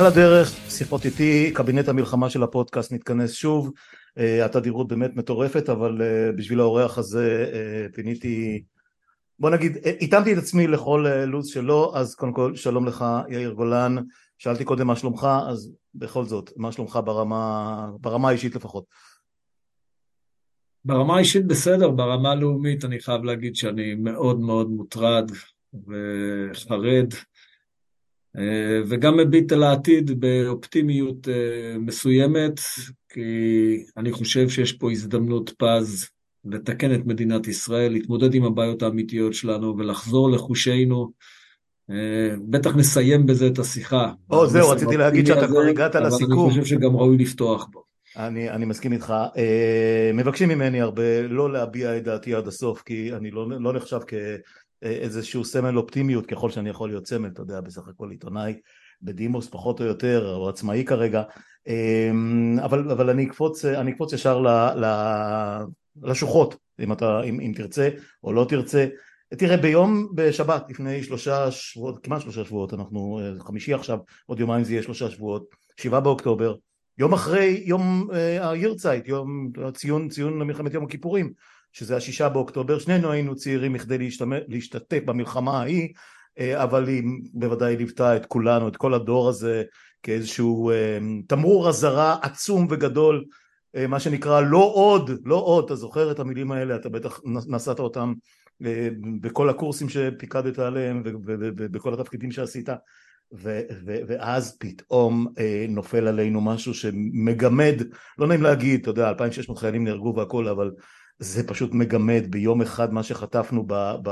על הדרך, שיחות איתי, קבינט המלחמה של הפודקאסט מתכנס שוב, uh, התדירות באמת מטורפת, אבל uh, בשביל האורח הזה uh, פיניתי, בוא נגיד, התאמתי את עצמי לכל לו"ז שלו, אז קודם כל שלום לך יאיר גולן, שאלתי קודם מה שלומך, אז בכל זאת, מה שלומך ברמה, ברמה האישית לפחות? ברמה האישית בסדר, ברמה הלאומית אני חייב להגיד שאני מאוד מאוד מוטרד וחרד. אה, וגם מביט על העתיד באופטימיות אה, מסוימת, כי אני חושב שיש פה הזדמנות פז לתקן את מדינת ישראל, להתמודד עם הבעיות האמיתיות שלנו ולחזור לחושינו. אה, בטח נסיים בזה את השיחה. או, זהו, רציתי להגיד שאתה כבר הגעת לסיכום. אבל אני חושב שגם ראוי לפתוח בו. אני, אני מסכים איתך. מבקשים ממני הרבה לא להביע את דעתי עד הסוף, כי אני לא, לא נחשב כ... איזשהו סמל אופטימיות ככל שאני יכול להיות סמל, אתה יודע, בסך הכל עיתונאי בדימוס פחות או יותר, או עצמאי כרגע, אמ, אבל, אבל אני אקפוץ, אני אקפוץ ישר ל, ל, לשוחות, אם, אתה, אם, אם תרצה או לא תרצה. תראה, ביום, בשבת, לפני שלושה שבועות, כמעט שלושה שבועות, אנחנו אה, חמישי עכשיו, עוד יומיים זה יהיה שלושה שבועות, שבעה באוקטובר, יום אחרי יום אה, הירצייט, יום ציון, ציון מלחמת יום הכיפורים, שזה השישה באוקטובר, שנינו היינו צעירים מכדי להשתתף במלחמה ההיא, אה, אבל היא בוודאי ליוותה את כולנו, את כל הדור הזה, כאיזשהו אה, תמרור אזהרה עצום וגדול, אה, מה שנקרא לא עוד, לא עוד, אתה זוכר את המילים האלה, אתה בטח נשאת אותם בכל הקורסים שפיקדת עליהם ובכל התפקידים שעשית, ו- ו- ואז פתאום אה, נופל עלינו משהו שמגמד, לא נעים להגיד, אתה יודע, 2,600 חיילים נהרגו והכל, אבל זה פשוט מגמד ביום אחד מה שחטפנו ב, ב,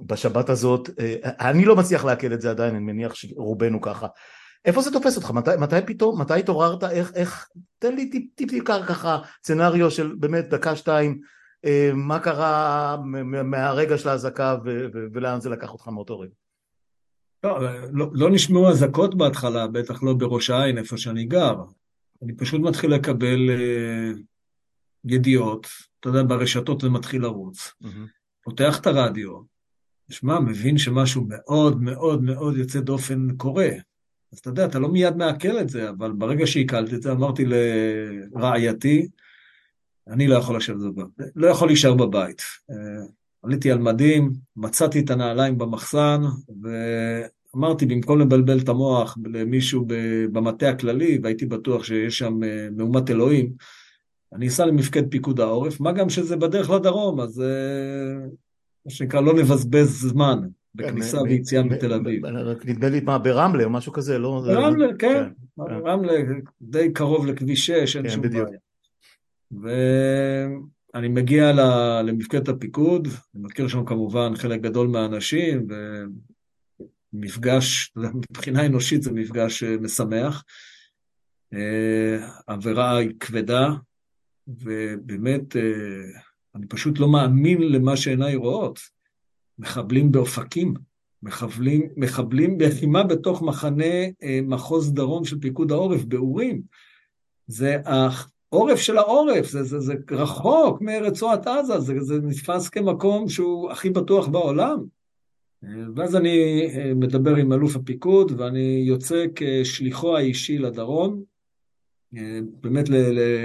בשבת הזאת. אה, אני לא מצליח לעכל את זה עדיין, אני מניח שרובנו ככה. איפה זה תופס אותך? מתי, מתי פתאום, מתי התעוררת? איך, איך, תן לי טיפ טיפ טיפ ככה סצנריו של באמת דקה שתיים, אה, מה קרה מהרגע של האזעקה ולאן זה לקח אותך מאותו רגע? לא, לא, לא נשמעו אזעקות בהתחלה, בטח לא בראש העין, איפה שאני גר. אני פשוט מתחיל לקבל אה, ידיעות, אתה יודע, ברשתות זה מתחיל לרוץ, mm-hmm. פותח את הרדיו, שמע, מבין שמשהו מאוד מאוד מאוד יוצא דופן קורה. אז אתה יודע, אתה לא מיד מעכל את זה, אבל ברגע שעיכלתי את זה, אמרתי לרעייתי, אני לא יכול לשבת בבית, לא יכול להישאר בבית. אה, עליתי על מדים, מצאתי את הנעליים במחסן, ואמרתי, במקום לבלבל את המוח למישהו במטה הכללי, והייתי בטוח שיש שם אה, מהומת אלוהים, אני אסע למפקד פיקוד העורף, מה גם שזה בדרך לדרום, אז אה, מה שנקרא, לא נבזבז זמן בכניסה כן, ויציאה מתל אביב. נדמה לי מה, ברמלה או משהו כזה, לא? ברמלה, כן, כן, כן. רמלה די קרוב לכביש 6, אין שום בעיה. ואני מגיע למפקדת הפיקוד, אני מכיר שם כמובן חלק גדול מהאנשים, ומפגש, מבחינה אנושית זה מפגש אה, משמח. אה, עבירה כבדה, ובאמת, אה, אני פשוט לא מאמין למה שעיניי רואות. מחבלים באופקים, מחבלים, מחבלים בלחימה בתוך מחנה אה, מחוז דרום של פיקוד העורף, באורים. זה העורף של העורף, זה, זה, זה רחוק מרצועת עזה, זה, זה נתפס כמקום שהוא הכי בטוח בעולם. אה, ואז אני מדבר עם אלוף הפיקוד, ואני יוצא כשליחו האישי לדרום, באמת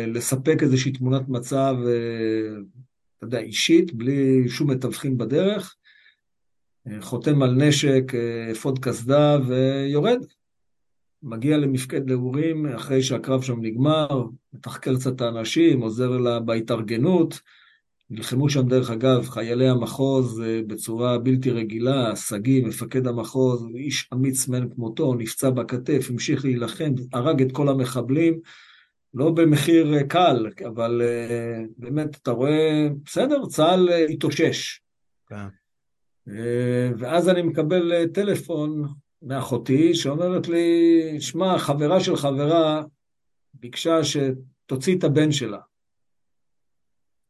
לספק איזושהי תמונת מצב, אה, אתה יודע, אישית, בלי שום מתווכים בדרך, אה, חותם על נשק, אה, אפוד קסדה ויורד. מגיע למפקד לאורים אחרי שהקרב שם נגמר, מתחקר קצת את האנשים, עוזר לה בהתארגנות. נלחמו שם, דרך אגב, חיילי המחוז בצורה בלתי רגילה, שגיא, מפקד המחוז, איש אמיץ מאין כמותו, נפצע בכתף, המשיך להילחם, הרג את כל המחבלים, לא במחיר קל, אבל אה, באמת, אתה רואה, בסדר, צה"ל אה, התאושש. כן. אה, ואז אני מקבל טלפון מאחותי שאומרת לי, שמע, חברה של חברה ביקשה שתוציא את הבן שלה.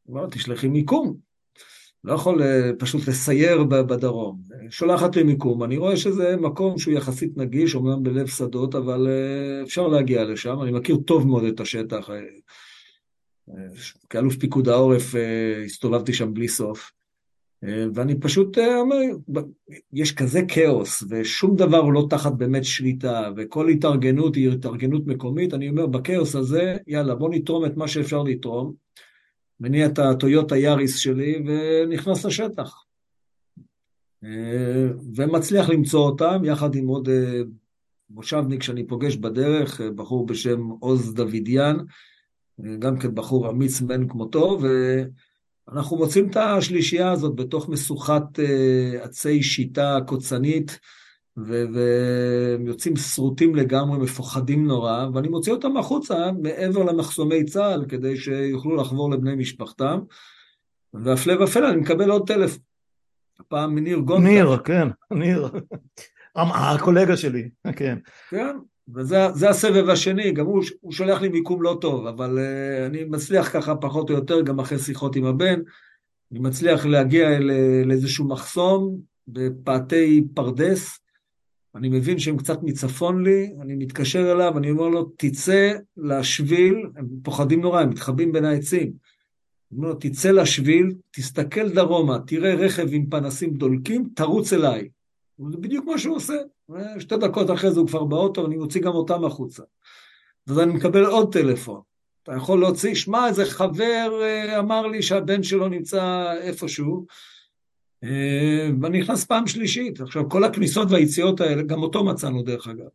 אמרתי, תשלחי מיקום. לא יכול אה, פשוט לסייר בדרום. שולחת לי מיקום, אני רואה שזה מקום שהוא יחסית נגיש, אומנם בלב שדות, אבל אה, אפשר להגיע לשם. אני מכיר טוב מאוד את השטח. אה, כאלוף פיקוד העורף הסתובבתי שם בלי סוף. ואני פשוט אומר, יש כזה כאוס, ושום דבר הוא לא תחת באמת שליטה, וכל התארגנות היא התארגנות מקומית, אני אומר, בכאוס הזה, יאללה, בוא נתרום את מה שאפשר לתרום, מניע את הטויוטה יאריס שלי ונכנס לשטח. ומצליח למצוא אותם, יחד עם עוד מושבניק שאני פוגש בדרך, בחור בשם עוז דוידיאן, גם כן בחור אמיץ מאין כמותו, ואנחנו מוצאים את השלישייה הזאת בתוך משוכת אה, עצי שיטה קוצנית, והם יוצאים שרוטים לגמרי, מפוחדים נורא, ואני מוציא אותם החוצה מעבר למחסומי צה"ל, כדי שיוכלו לחבור לבני משפחתם, והפלא ופלא, אני מקבל עוד טלפון. הפעם מניר גונטה. ניר, כן, ניר. הקולגה שלי, כן. כן, וזה הסבב השני, גם הוא, הוא שולח לי מיקום לא טוב, אבל uh, אני מצליח ככה פחות או יותר, גם אחרי שיחות עם הבן, אני מצליח להגיע אל, לאיזשהו מחסום בפאתי פרדס, אני מבין שהם קצת מצפון לי, אני מתקשר אליו, אני אומר לו, תצא לשביל, הם פוחדים נורא, הם מתחבאים בין העצים. אני אומר לו, תצא לשביל, תסתכל דרומה, תראה רכב עם פנסים דולקים, תרוץ אליי. זה בדיוק מה שהוא עושה. שתי דקות אחרי זה הוא כבר באוטו, אני מוציא גם אותם החוצה. אז אני מקבל עוד טלפון. אתה יכול להוציא, שמע, איזה חבר אה, אמר לי שהבן שלו נמצא איפשהו, ואני נכנס פעם שלישית. עכשיו, כל הכניסות והיציאות האלה, גם אותו מצאנו דרך אגב,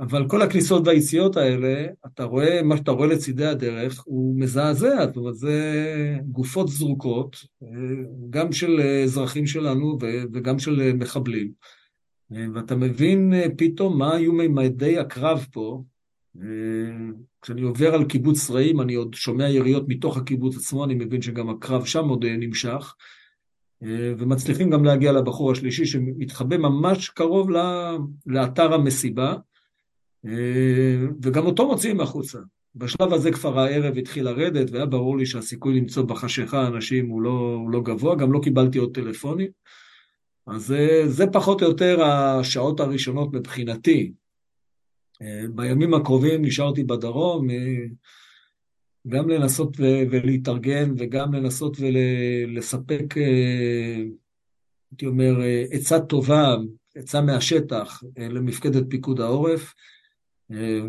אבל כל הכניסות והיציאות האלה, אתה רואה, מה שאתה רואה לצידי הדרך, הוא מזעזע, זאת אומרת, זה גופות זרוקות, אה, גם של אזרחים שלנו וגם של מחבלים. ואתה מבין אה, פתאום מה היו ממדי הקרב פה. אה, כשאני עובר על קיבוץ רעים, אני עוד שומע יריות מתוך הקיבוץ עצמו, אני מבין שגם הקרב שם עוד אה, נמשך. ומצליחים גם להגיע לבחור השלישי שמתחבא ממש קרוב לאתר המסיבה, וגם אותו מוציאים החוצה. בשלב הזה כבר הערב התחיל לרדת, והיה ברור לי שהסיכוי למצוא בחשיכה אנשים הוא לא, הוא לא גבוה, גם לא קיבלתי עוד טלפונים. אז זה, זה פחות או יותר השעות הראשונות מבחינתי. אה, בימים הקרובים נשארתי בדרום, אה, גם לנסות ולהתארגן וגם לנסות ולספק, אה, הייתי אומר, עצה טובה, עצה מהשטח למפקדת פיקוד העורף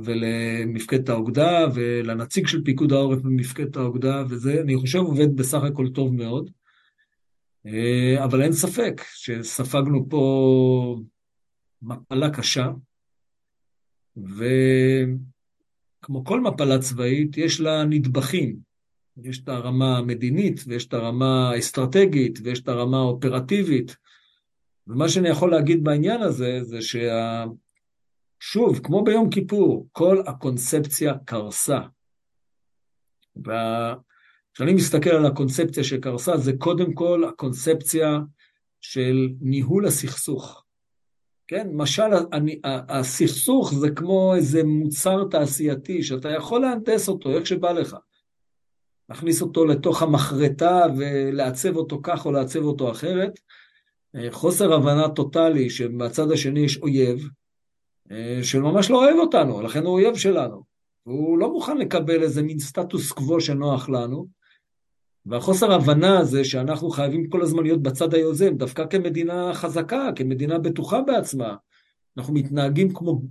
ולמפקדת האוגדה ולנציג של פיקוד העורף במפקדת האוגדה, וזה, אני חושב, עובד בסך הכל טוב מאוד. אה, אבל אין ספק שספגנו פה מפלה קשה, וכמו כל מפלה צבאית, יש לה נדבכים. יש את הרמה המדינית, ויש את הרמה האסטרטגית, ויש את הרמה האופרטיבית. ומה שאני יכול להגיד בעניין הזה, זה שה... שוב, כמו ביום כיפור, כל הקונספציה קרסה. וה... כשאני מסתכל על הקונספציה שקרסה, זה קודם כל הקונספציה של ניהול הסכסוך. כן, משל הסכסוך זה כמו איזה מוצר תעשייתי שאתה יכול להנדס אותו איך שבא לך. להכניס אותו לתוך המחרטה ולעצב אותו כך או לעצב אותו אחרת. חוסר הבנה טוטאלי שבצד השני יש אויב, שממש לא אוהב אותנו, לכן הוא אויב שלנו. והוא לא מוכן לקבל איזה מין סטטוס קוו שנוח לנו, והחוסר הבנה הזה שאנחנו חייבים כל הזמן להיות בצד היוזם, דווקא כמדינה חזקה, כמדינה בטוחה בעצמה. אנחנו מתנהגים כמו,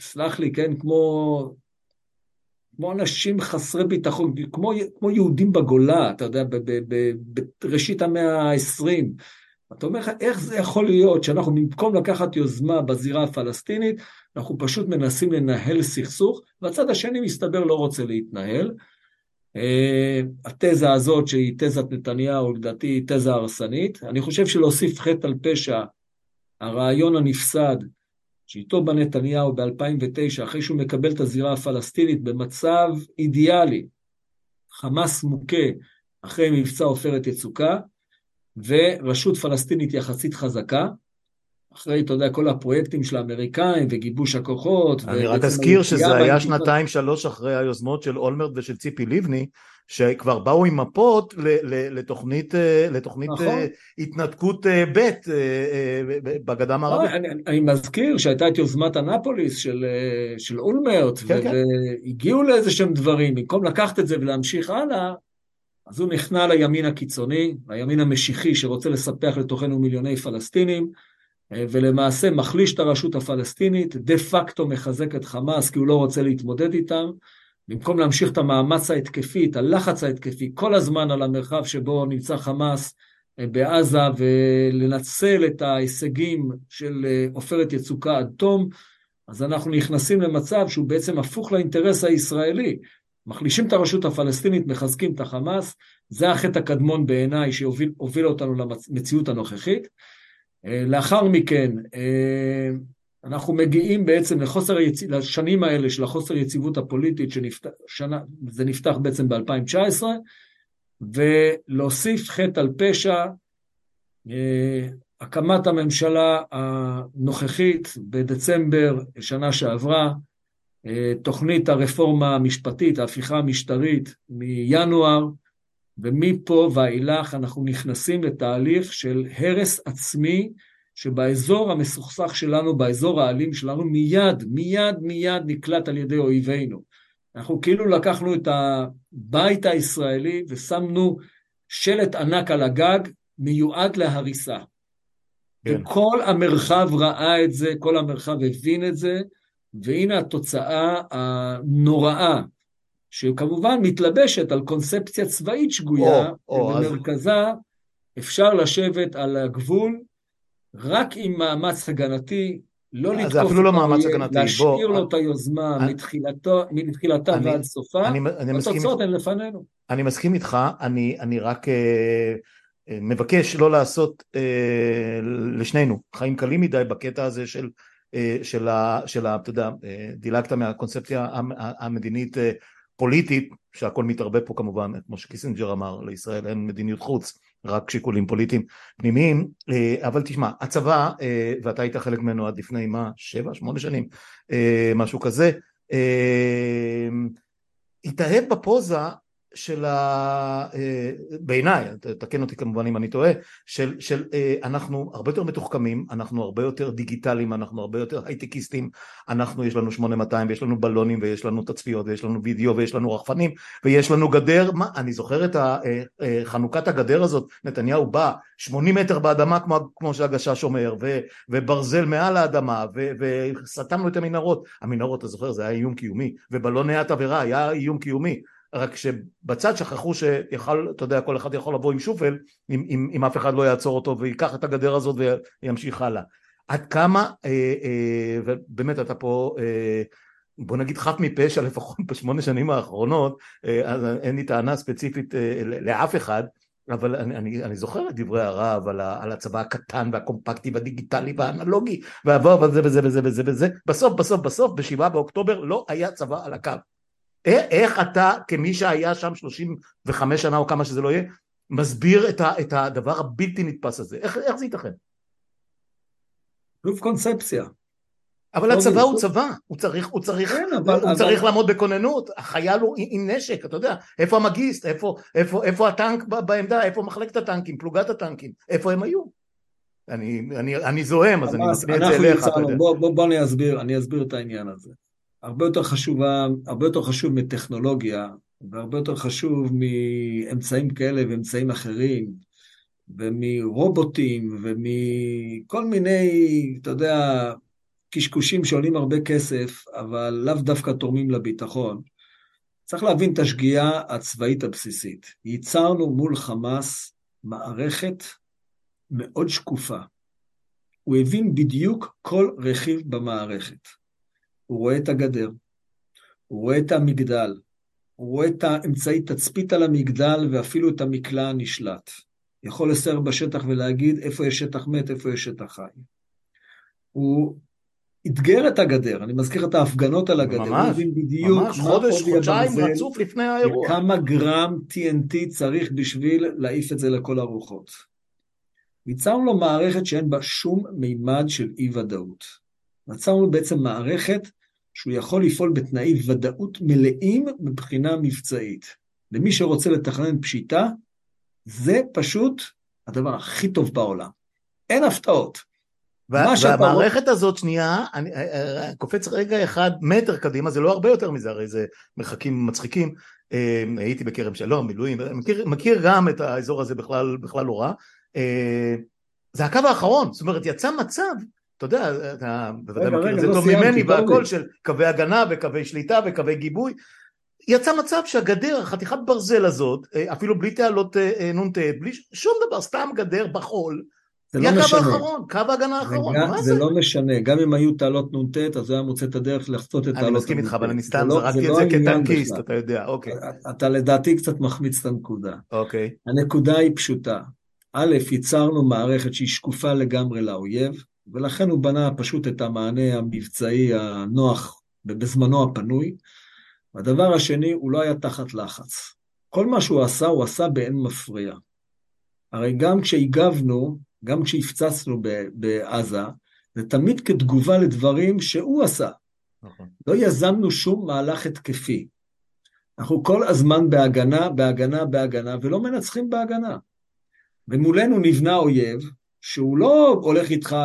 סלח לי, כן, כמו, כמו אנשים חסרי ביטחון, כמו, כמו יהודים בגולה, אתה יודע, בראשית המאה ה-20. אתה אומר לך, איך זה יכול להיות שאנחנו במקום לקחת יוזמה בזירה הפלסטינית, אנחנו פשוט מנסים לנהל סכסוך, והצד השני מסתבר לא רוצה להתנהל. אה, התזה הזאת, שהיא תזת נתניהו, לדעתי היא תזה הרסנית. אני חושב שלהוסיף חטא על פשע, הרעיון הנפסד, שאיתו בא נתניהו ב-2009, אחרי שהוא מקבל את הזירה הפלסטינית במצב אידיאלי, חמאס מוכה אחרי מבצע עופרת יצוקה, ורשות פלסטינית יחסית חזקה, אחרי, אתה יודע, כל הפרויקטים של האמריקאים וגיבוש הכוחות. אני רק אזכיר שזה היה שנתיים שלוש אחרי היוזמות של אולמרט ושל ציפי לבני, שכבר באו עם מפות לתוכנית, אה, לתוכנית נכון. אה, התנתקות אה, ב' בגדה המערבית. אני, אני מזכיר שהייתה את יוזמת אנפוליס של, של אולמרט, כן, כן. והגיעו לאיזה שהם דברים, במקום לקחת את זה ולהמשיך הלאה, אז הוא נכנע לימין הקיצוני, לימין המשיחי שרוצה לספח לתוכנו מיליוני פלסטינים, ולמעשה מחליש את הרשות הפלסטינית, דה פקטו מחזק את חמאס כי הוא לא רוצה להתמודד איתם, במקום להמשיך את המאמץ ההתקפי, את הלחץ ההתקפי, כל הזמן על המרחב שבו נמצא חמאס אה, בעזה, ולנצל את ההישגים של אה, עופרת יצוקה עד תום, אז אנחנו נכנסים למצב שהוא בעצם הפוך לאינטרס הישראלי. מחלישים את הרשות הפלסטינית, מחזקים את החמאס, זה החטא הקדמון בעיניי שהוביל אותנו למציאות הנוכחית. אה, לאחר מכן, אה, אנחנו מגיעים בעצם לחוסר היצ... לשנים האלה של החוסר יציבות הפוליטית, שנפתח, שנה, זה נפתח בעצם ב-2019, ולהוסיף חטא על פשע, אה, הקמת הממשלה הנוכחית בדצמבר שנה שעברה, תוכנית הרפורמה המשפטית, ההפיכה המשטרית מינואר, ומפה ואילך אנחנו נכנסים לתהליך של הרס עצמי, שבאזור המסוכסך שלנו, באזור האלים שלנו, מיד, מיד, מיד נקלט על ידי אויבינו. אנחנו כאילו לקחנו את הבית הישראלי ושמנו שלט ענק על הגג, מיועד להריסה. כן. וכל המרחב ראה את זה, כל המרחב הבין את זה, והנה התוצאה הנוראה שכמובן מתלבשת על קונספציה צבאית שגויה, ובמרכזה אז... אפשר לשבת על הגבול רק עם מאמץ הגנתי, לא לתקוף זה אפילו לא הגנתי, להשאיר בוא, לו את היוזמה אני, מתחילתו, מתחילתה אני, ועד סופה, אני, אני התוצאות הן לפנינו. אני מסכים איתך, אני, אני רק אה, אה, מבקש לא לעשות אה, לשנינו חיים קלים מדי בקטע הזה של אה, של ה... של ה... אתה יודע, אה, דילגת מהקונספציה המדינית אה, פוליטית, שהכל מתערבב פה כמובן, כמו שקיסינג'ר אמר, לישראל אין מדיניות חוץ, רק שיקולים פוליטיים פנימיים, אה, אבל תשמע, הצבא, אה, ואתה היית חלק ממנו עד לפני מה, שבע, שמונה שנים, אה, משהו כזה, התאהב בפוזה של ה... אה, בעיניי, תקן אותי כמובן אם אני טועה, של, של אה, אנחנו הרבה יותר מתוחכמים, אנחנו הרבה יותר דיגיטליים, אנחנו הרבה יותר הייטקיסטים, אנחנו יש לנו 8200 ויש לנו בלונים ויש לנו תצפיות ויש לנו וידאו ויש לנו רחפנים ויש לנו גדר, מה, אני זוכר את אה, חנוכת הגדר הזאת, נתניהו בא 80 מטר באדמה כמו, כמו שהגשש אומר ו, וברזל מעל האדמה ו, וסתמנו את המנהרות, המנהרות אתה זוכר זה היה איום קיומי ובלוני התבערה היה איום קיומי רק שבצד שכחו שיכול, אתה יודע, כל אחד יכול לבוא עם שופל אם, אם, אם אף אחד לא יעצור אותו ויקח את הגדר הזאת וימשיך הלאה. עד כמה, אה, אה, ובאמת אתה פה, אה, בוא נגיד חף מפשע לפחות בשמונה שנים האחרונות, אה, אז אין לי טענה ספציפית אה, לאף אחד, אבל אני, אני, אני זוכר את דברי הרב על, על הצבא הקטן והקומפקטי והדיגיטלי והאנלוגי והעבר וזה וזה וזה וזה וזה בסוף בסוף בסוף בשבעה באוקטובר לא היה צבא על הקו איך אתה כמי שהיה שם 35 שנה או כמה שזה לא יהיה מסביר את, ה, את הדבר הבלתי נתפס הזה איך, איך זה ייתכן? שוב קונספציה. אבל הצבא הוא צבא, הוא צריך, הוא צריך, כן, אבל, הוא אבל... צריך לעמוד בכוננות, החייל הוא עם נשק, אתה יודע, איפה המגיסט, איפה, איפה, איפה הטנק בעמדה, איפה מחלקת הטנקים, פלוגת הטנקים, איפה הם היו? אני, אני, אני זוהם, אז אני מפנה את זה אליך. בוא, בוא, בוא אני אסביר, אני אסביר את העניין הזה. הרבה יותר חשובה, הרבה יותר חשוב מטכנולוגיה, והרבה יותר חשוב מאמצעים כאלה ואמצעים אחרים, ומרובוטים, ומכל מיני, אתה יודע, קשקושים שעולים הרבה כסף, אבל לאו דווקא תורמים לביטחון. צריך להבין את השגיאה הצבאית הבסיסית. ייצרנו מול חמאס מערכת מאוד שקופה. הוא הבין בדיוק כל רכיב במערכת. הוא רואה את הגדר, הוא רואה את המגדל, הוא רואה את האמצעי תצפית על המגדל ואפילו את המקלע הנשלט. יכול לסייר בשטח ולהגיד איפה יש שטח מת, איפה יש שטח חי. הוא אתגר את הגדר, אני מזכיר את ההפגנות על הגדר, ממש, בדיוק ממש, חודש, חודשיים רצוף לפני האירוע. וכמה גרם TNT צריך בשביל להעיף את זה לכל הרוחות. ייצרנו לו מערכת שאין בה שום מימד של אי ודאות. יצרנו בעצם מערכת שהוא יכול לפעול בתנאי ודאות מלאים מבחינה מבצעית. למי שרוצה לתכנן פשיטה, זה פשוט הדבר הכי טוב בעולם. אין הפתעות. והמערכת הזאת שנייה, אני קופץ רגע אחד מטר קדימה, זה לא הרבה יותר מזה, הרי זה מרחקים מצחיקים, הייתי בכרם שלום, מילואים, מכיר, מכיר גם את האזור הזה בכלל, בכלל לא רע, זה הקו האחרון, זאת אומרת יצא מצב, אתה יודע, אתה בוודאי מכיר את זה לא טוב ממני, והכל של קווי הגנה וקווי שליטה וקווי גיבוי, יצא מצב שהגדר, חתיכת ברזל הזאת, אפילו בלי תעלות נ"ט, בלי שום דבר, סתם גדר בחול, זה לא משנה. הקו האחרון, קו ההגנה האחרון, מה זה? זה לא משנה, גם אם היו תעלות נ"ט, אז הוא היה מוצא את הדרך לחצות את תעלות נ"ט. אני מסכים איתך, אבל אני סתם לא- זרקתי את זה כטנקיסט, אתה יודע, אוקיי. אתה לדעתי קצת מחמיץ את הנקודה. אוקיי. הנקודה היא פשוטה. א', ייצרנו מערכת שהיא שקופה לגמרי לאויב, ולכן הוא בנה פשוט את המענה המבצעי הנוח בזמנו הפנוי. והדבר השני, הוא לא היה תחת לחץ. כל מה שהוא עשה, הוא עשה באין מפריע. הרי גם כשהגבנו, גם כשהפצצנו בעזה, זה תמיד כתגובה לדברים שהוא עשה. נכון. לא יזמנו שום מהלך התקפי. אנחנו כל הזמן בהגנה, בהגנה, בהגנה, ולא מנצחים בהגנה. ומולנו נבנה אויב, שהוא לא הולך איתך,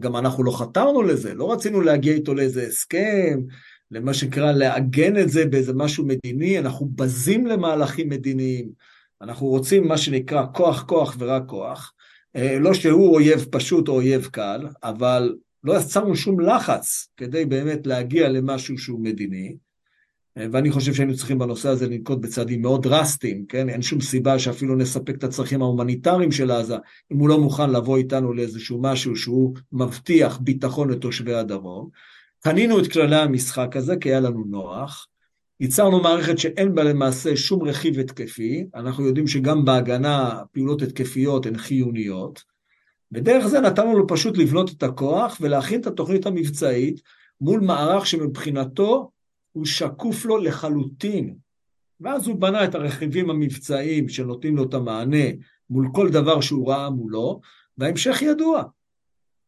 גם אנחנו לא חתרנו לזה, לא רצינו להגיע איתו לאיזה הסכם, למה שנקרא לעגן את זה באיזה משהו מדיני, אנחנו בזים למהלכים מדיניים, אנחנו רוצים מה שנקרא כוח כוח ורק כוח, אה, לא שהוא אויב פשוט או אויב קל, אבל לא יצרנו שום לחץ כדי באמת להגיע למשהו שהוא מדיני, ואני חושב שהיינו צריכים בנושא הזה לנקוט בצעדים מאוד דרסטיים, כן? אין שום סיבה שאפילו נספק את הצרכים ההומניטריים של עזה, אם הוא לא מוכן לבוא איתנו לאיזשהו משהו שהוא מבטיח ביטחון לתושבי הדרום. קנינו את כללי המשחק הזה כי היה לנו נוח, ייצרנו מערכת שאין בה למעשה שום רכיב התקפי, אנחנו יודעים שגם בהגנה פעולות התקפיות הן חיוניות, ודרך זה נתנו לו פשוט לבנות את הכוח ולהכין את התוכנית המבצעית מול מערך שמבחינתו הוא שקוף לו לחלוטין. ואז הוא בנה את הרכיבים המבצעיים שנותנים לו את המענה מול כל דבר שהוא ראה מולו, וההמשך ידוע.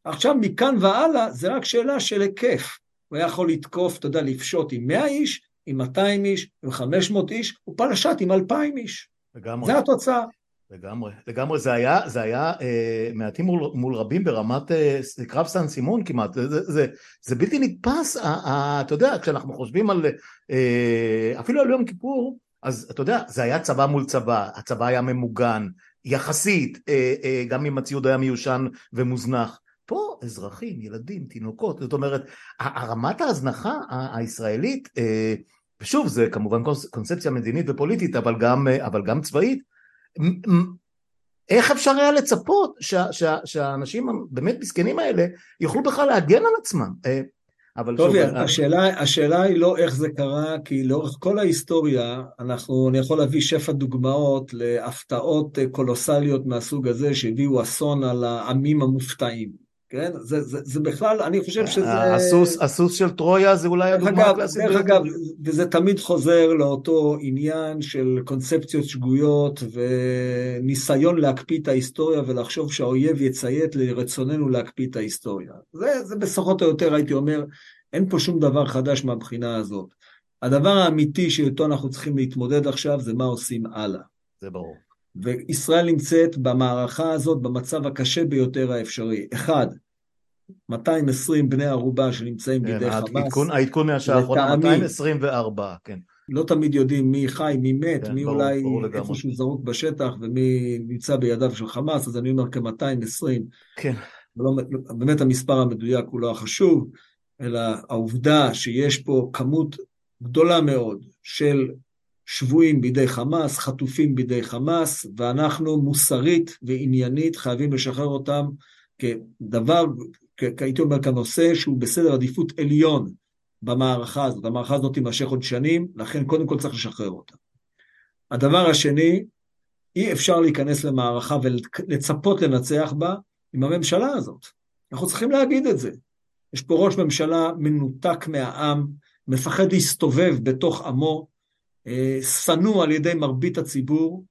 עכשיו מכאן והלאה זה רק שאלה של היקף. הוא היה יכול לתקוף, אתה יודע, לפשוט עם 100 איש, עם 200 איש, עם 500 איש, הוא פלשת עם 2,000 איש. לגמרי. זה התוצאה. לגמרי, לגמרי, זה היה, זה היה אה, מעטים מול, מול רבים ברמת אה, קרב סן סימון כמעט, זה, זה, זה, זה בלתי נתפס, אה, אה, אתה יודע, כשאנחנו חושבים על, אה, אפילו על יום כיפור, אז אתה יודע, זה היה צבא מול צבא, הצבא היה ממוגן, יחסית, אה, אה, גם אם הציוד היה מיושן ומוזנח, פה אזרחים, ילדים, תינוקות, זאת אומרת, הרמת ההזנחה הישראלית, אה, ושוב, זה כמובן קונספציה מדינית ופוליטית, אבל גם, אה, אבל גם צבאית, איך אפשר היה לצפות שה, שה, שהאנשים הבאמת מסכנים האלה יוכלו בכלל להגן על עצמם? אה, אבל טוב, שוב, השאלה, השאלה היא לא איך זה קרה, כי לאורך כל ההיסטוריה, אנחנו, אני יכול להביא שפע דוגמאות להפתעות קולוסליות מהסוג הזה שהביאו אסון על העמים המופתעים. כן? זה, זה, זה בכלל, אני חושב שזה... הסוס, הסוס של טרויה זה אולי הדוגמה הקלאסית. דרך אגב, וזה תמיד חוזר לאותו עניין של קונספציות שגויות וניסיון להקפיא את ההיסטוריה ולחשוב שהאויב יציית לרצוננו להקפיא את ההיסטוריה. זה, זה בסופו או יותר הייתי אומר, אין פה שום דבר חדש מהבחינה הזאת. הדבר האמיתי שאיתו אנחנו צריכים להתמודד עכשיו זה מה עושים הלאה. זה ברור. וישראל נמצאת במערכה הזאת במצב הקשה ביותר האפשרי. אחד, 220 בני ערובה שנמצאים כן, בידי חמאס. העדכון, מהשעה האחרונה, 224, כן. לא תמיד יודעים מי חי, מי מת, כן, מי ברור, אולי ברור איפשהו זרוק בשטח ומי נמצא בידיו של חמאס, אז אני אומר כ-220. כן. ולא, באמת המספר המדויק הוא לא החשוב, אלא העובדה שיש פה כמות גדולה מאוד של שבויים בידי חמאס, חטופים בידי חמאס, ואנחנו מוסרית ועניינית חייבים לשחרר אותם כדבר, הייתי אומר כנושא שהוא בסדר עדיפות עליון במערכה הזאת. המערכה הזאת תימשך עוד שנים, לכן קודם כל צריך לשחרר אותה. הדבר השני, אי אפשר להיכנס למערכה ולצפות לנצח בה עם הממשלה הזאת. אנחנו צריכים להגיד את זה. יש פה ראש ממשלה מנותק מהעם, מפחד להסתובב בתוך עמו, שנוא על ידי מרבית הציבור,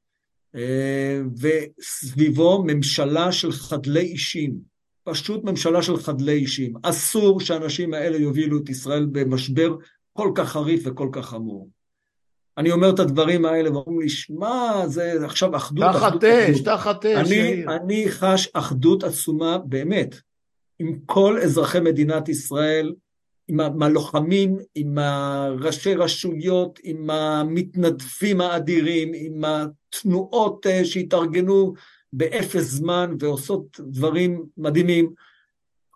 אה, וסביבו ממשלה של חדלי אישים, פשוט ממשלה של חדלי אישים. אסור שהאנשים האלה יובילו את ישראל במשבר כל כך חריף וכל כך חמור. אני אומר את הדברים האלה ואומרים לי, שמע, זה עכשיו אחדות. תחת אש, תחת אש. אני, אני חש אחדות עצומה, באמת. עם כל אזרחי מדינת ישראל, עם הלוחמים, עם הראשי רשויות, עם המתנדבים האדירים, עם התנועות אה, שהתארגנו באפס זמן ועושות דברים מדהימים.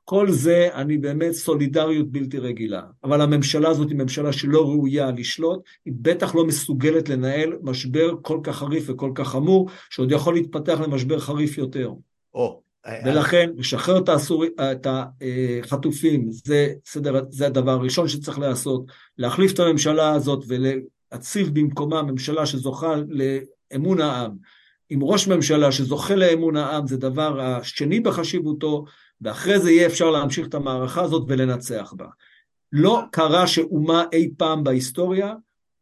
כל זה, אני באמת סולידריות בלתי רגילה. אבל הממשלה הזאת היא ממשלה שלא ראויה לשלוט, היא בטח לא מסוגלת לנהל משבר כל כך חריף וכל כך חמור, שעוד יכול להתפתח למשבר חריף יותר. או, ולכן, לשחרר את, האסור, את החטופים, זה, סדר, זה הדבר הראשון שצריך לעשות. להחליף את הממשלה הזאת ולהציב במקומה ממשלה שזוכה לאמון העם, עם ראש ממשלה שזוכה לאמון העם, זה דבר השני בחשיבותו, ואחרי זה יהיה אפשר להמשיך את המערכה הזאת ולנצח בה. לא קרה שאומה אי פעם בהיסטוריה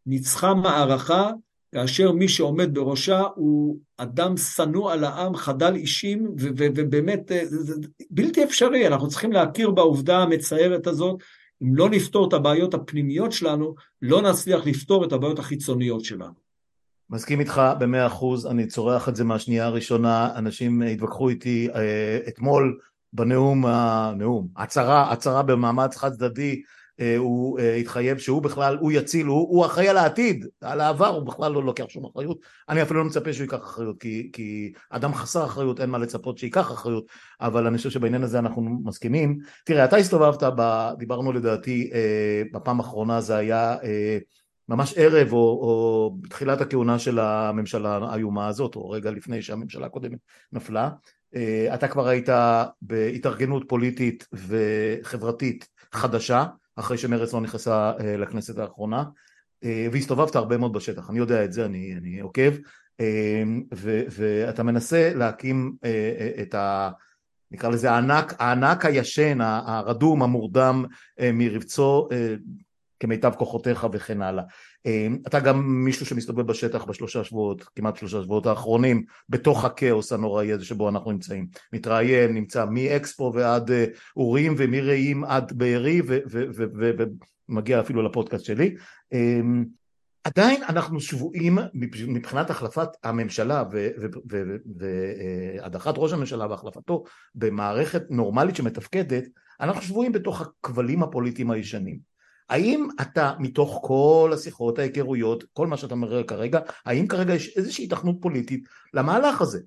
ניצחה מערכה כאשר מי שעומד בראשה הוא אדם שנוא על העם, חדל אישים, ובאמת אה, זה, בלתי אפשרי, אנחנו צריכים להכיר בעובדה המצערת הזאת, אם לא נפתור את הבעיות הפנימיות שלנו, לא נצליח לפתור את הבעיות החיצוניות שלנו. מסכים איתך במאה אחוז, אני צורח את זה מהשנייה הראשונה, אנשים התווכחו איתי אה, אתמול בנאום, הנאום, הצהרה, הצהרה במעמד חד צדדי. אה, הוא אה, התחייב שהוא בכלל, הוא יציל, הוא, הוא אחראי על העתיד, על העבר הוא בכלל לא לוקח שום אחריות, אני אפילו לא מצפה שהוא ייקח אחריות, כי, כי אדם חסר אחריות אין מה לצפות שייקח אחריות, אבל אני חושב שבעניין הזה אנחנו מסכימים. תראה, אתה הסתובבת, ב, דיברנו לדעתי, אה, בפעם האחרונה זה היה ממש ערב או, או בתחילת הכהונה של הממשלה האיומה הזאת, או רגע לפני שהממשלה הקודמת נפלה, אתה כבר היית בהתארגנות פוליטית וחברתית חדשה אחרי שמרצ לא נכנסה אה, לכנסת האחרונה. אה, והסתובבת הרבה מאוד בשטח, אני יודע את זה, אני, אני עוקב. אה, ו, ואתה מנסה להקים את ה... נקרא לזה הענק, הענק הישן, הרדום, המורדם מרבצו כמיטב כוחותיך וכן הלאה. אמ, אתה גם מישהו שמסתובב בשטח בשלושה שבועות, כמעט שלושה שבועות האחרונים, בתוך הכאוס הנוראי הזה שבו אנחנו נמצאים. מתראיין, נמצא מאקספו ועד אה, אורים ומרעים עד בארי ומגיע אפילו לפודקאסט שלי. אמ, עדיין אנחנו שבויים מבחינת החלפת הממשלה והדחת ראש הממשלה והחלפתו במערכת נורמלית שמתפקדת, אנחנו שבויים בתוך הכבלים הפוליטיים הישנים. האם אתה מתוך כל השיחות, ההיכרויות, כל מה שאתה מראה כרגע, האם כרגע יש איזושהי התכנות פוליטית למהלך הזה?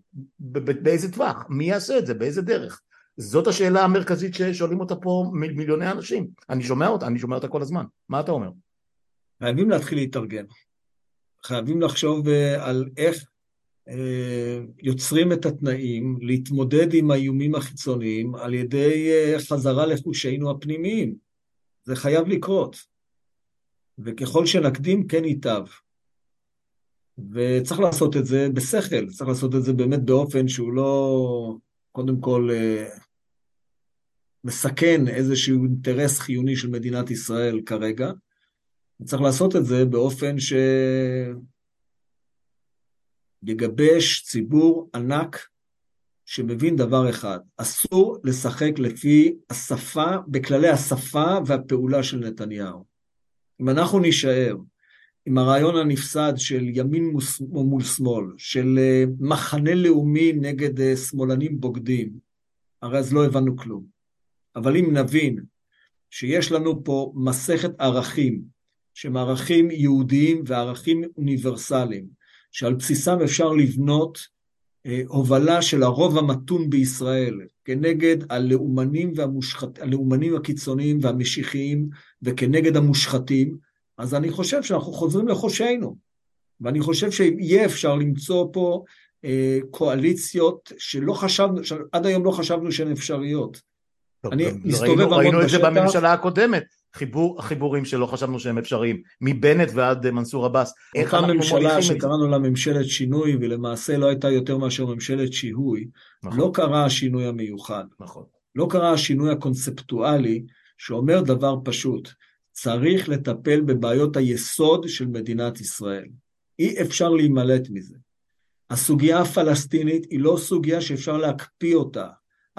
באיזה טווח? מי יעשה את זה? באיזה דרך? זאת השאלה המרכזית ששואלים אותה פה מיליוני אנשים. אני שומע אותה, אני שומע אותה כל הזמן. מה אתה אומר? חייבים להתחיל להתארגן. חייבים לחשוב אה, על איך אה, יוצרים את התנאים להתמודד עם האיומים החיצוניים על ידי אה, חזרה לחושינו הפנימיים. זה חייב לקרות. וככל שנקדים, כן ייטב. וצריך לעשות את זה בשכל, צריך לעשות את זה באמת באופן שהוא לא, קודם כל, אה, מסכן איזשהו אינטרס חיוני של מדינת ישראל כרגע. וצריך לעשות את זה באופן שיגבש ציבור ענק שמבין דבר אחד, אסור לשחק לפי השפה, בכללי השפה והפעולה של נתניהו. אם אנחנו נישאר עם הרעיון הנפסד של ימין מול שמאל, של אה, מחנה לאומי נגד אה, שמאלנים בוגדים, הרי אז לא הבנו כלום. אבל אם נבין שיש לנו פה מסכת ערכים, שהם ערכים יהודיים וערכים אוניברסליים, שעל בסיסם אפשר לבנות הובלה של הרוב המתון בישראל כנגד הלאומנים, והמושחת, הלאומנים הקיצוניים והמשיחיים וכנגד המושחתים, אז אני חושב שאנחנו חוזרים לחושנו. ואני חושב שיהיה אפשר למצוא פה אה, קואליציות שלא חשבנו, שעד היום לא חשבנו שהן אפשריות. טוב, אני מסתובב המון בשטח. ראינו את זה בממשלה הקודמת. חיבור החיבורים שלא חשבנו שהם אפשריים, מבנט ועד מנסור עבאס. אותה ממשלה שקראנו לה ממשלת שינוי, ולמעשה לא הייתה יותר מאשר ממשלת שיהוי, נכון. לא קרה השינוי המיוחד. נכון. לא קרה השינוי הקונספטואלי, שאומר דבר פשוט, צריך לטפל בבעיות היסוד של מדינת ישראל. אי אפשר להימלט מזה. הסוגיה הפלסטינית היא לא סוגיה שאפשר להקפיא אותה.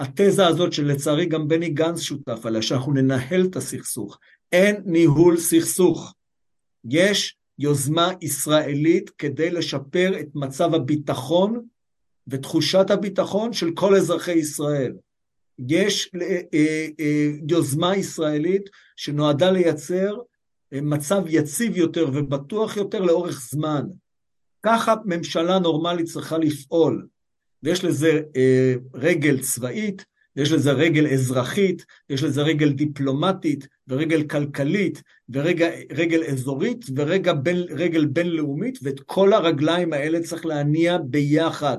התזה הזאת שלצערי גם בני גנץ שותף עליה, שאנחנו ננהל את הסכסוך. אין ניהול סכסוך. יש יוזמה ישראלית כדי לשפר את מצב הביטחון ותחושת הביטחון של כל אזרחי ישראל. יש יוזמה ישראלית שנועדה לייצר מצב יציב יותר ובטוח יותר לאורך זמן. ככה ממשלה נורמלית צריכה לפעול, ויש לזה אה, רגל צבאית, יש לזה רגל אזרחית, יש לזה רגל דיפלומטית, ורגל כלכלית, ורגל אזורית, ורגל בינלאומית, ואת כל הרגליים האלה צריך להניע ביחד,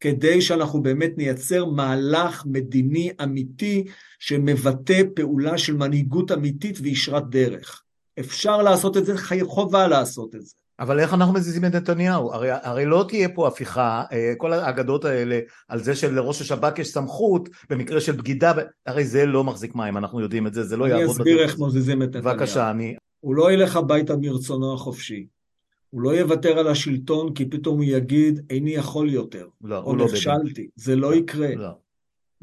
כדי שאנחנו באמת נייצר מהלך מדיני אמיתי, שמבטא פעולה של מנהיגות אמיתית וישרת דרך. אפשר לעשות את זה, חובה לעשות את זה. אבל איך אנחנו מזיזים את נתניהו? הרי, הרי לא תהיה פה הפיכה, אה, כל האגדות האלה על זה שלראש השב"כ יש סמכות במקרה של בגידה, הרי זה לא מחזיק מים, אנחנו יודעים את זה, זה לא יעבוד. אני אסביר איך מזיזים את נתניהו. בבקשה, אני... הוא לא ילך הביתה מרצונו החופשי. הוא לא יוותר על השלטון כי פתאום הוא יגיד, איני יכול יותר. לא, הוא לא. או נכשלתי. זה לא יקרה. לא.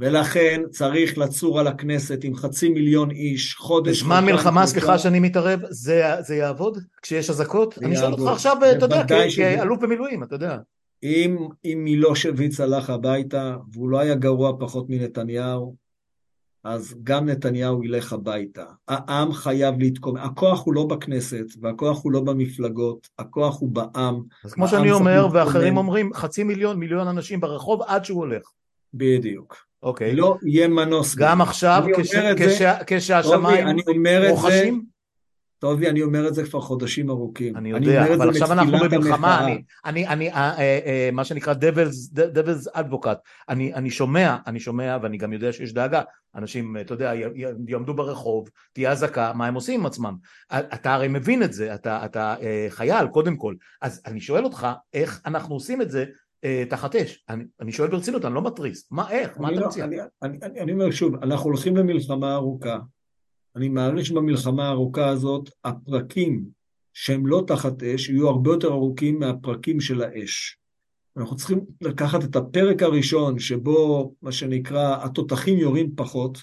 ולכן צריך לצור על הכנסת עם חצי מיליון איש, חודש... בזמן מלחמה, סליחה שאני מתערב, זה, זה יעבוד? כשיש אזעקות? אני שואל אותך עכשיו, אתה יודע, כאלוף במילואים, אתה יודע. אם, אם מילושוויץ הלך הביתה, והוא לא היה גרוע פחות מנתניהו, אז גם נתניהו ילך הביתה. העם חייב להתקומם. הכוח הוא לא בכנסת, והכוח הוא לא במפלגות, הכוח הוא בעם. אז כמו שאני אומר, ואחרים אומרים, חצי מיליון, מיליון אנשים ברחוב עד שהוא הולך. בדיוק. אוקיי. לא יהיה מנוס. גם עכשיו, כשהשמיים רוחשים? טובי, אני אומר את זה כבר חודשים ארוכים. אני יודע, אבל עכשיו אנחנו במלחמה, אני, אני, אני, אה, אה, אה, מה שנקרא devil's, advocate, אני, אני שומע, אני שומע ואני גם יודע שיש דאגה, אנשים, אתה יודע, יעמדו ברחוב, תהיה אזעקה, מה הם עושים עם עצמם? אתה הרי מבין את זה, אתה, אתה חייל קודם כל, אז אני שואל אותך, איך אנחנו עושים את זה אה, תחת אש. אני, אני שואל ברצינות, אני לא מתריס. מה, איך? מה אתה לא, מציע? אני, אני, אני, אני אומר שוב, אנחנו הולכים למלחמה ארוכה. אני מעריך שבמלחמה הארוכה הזאת, הפרקים שהם לא תחת אש, יהיו הרבה יותר ארוכים מהפרקים של האש. אנחנו צריכים לקחת את הפרק הראשון, שבו, מה שנקרא, התותחים יורים פחות,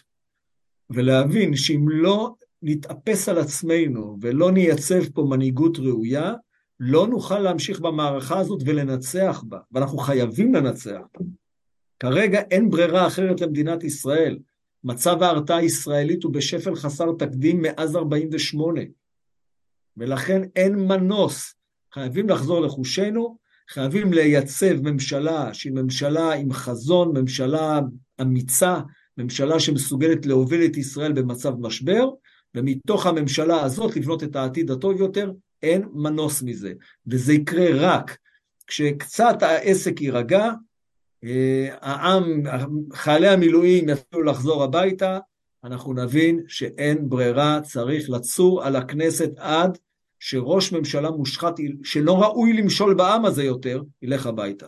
ולהבין שאם לא נתאפס על עצמנו ולא נייצב פה מנהיגות ראויה, לא נוכל להמשיך במערכה הזאת ולנצח בה, ואנחנו חייבים לנצח. כרגע אין ברירה אחרת למדינת ישראל. מצב ההרתעה הישראלית הוא בשפל חסר תקדים מאז 48, ולכן אין מנוס. חייבים לחזור לחושנו, חייבים לייצב ממשלה שהיא ממשלה עם חזון, ממשלה אמיצה, ממשלה שמסוגלת להוביל את ישראל במצב משבר, ומתוך הממשלה הזאת לבנות את העתיד הטוב יותר, אין מנוס מזה, וזה יקרה רק כשקצת העסק יירגע, אה, העם, חיילי המילואים יתחילו לחזור הביתה, אנחנו נבין שאין ברירה, צריך לצור על הכנסת עד שראש ממשלה מושחת, שלא ראוי למשול בעם הזה יותר, ילך הביתה.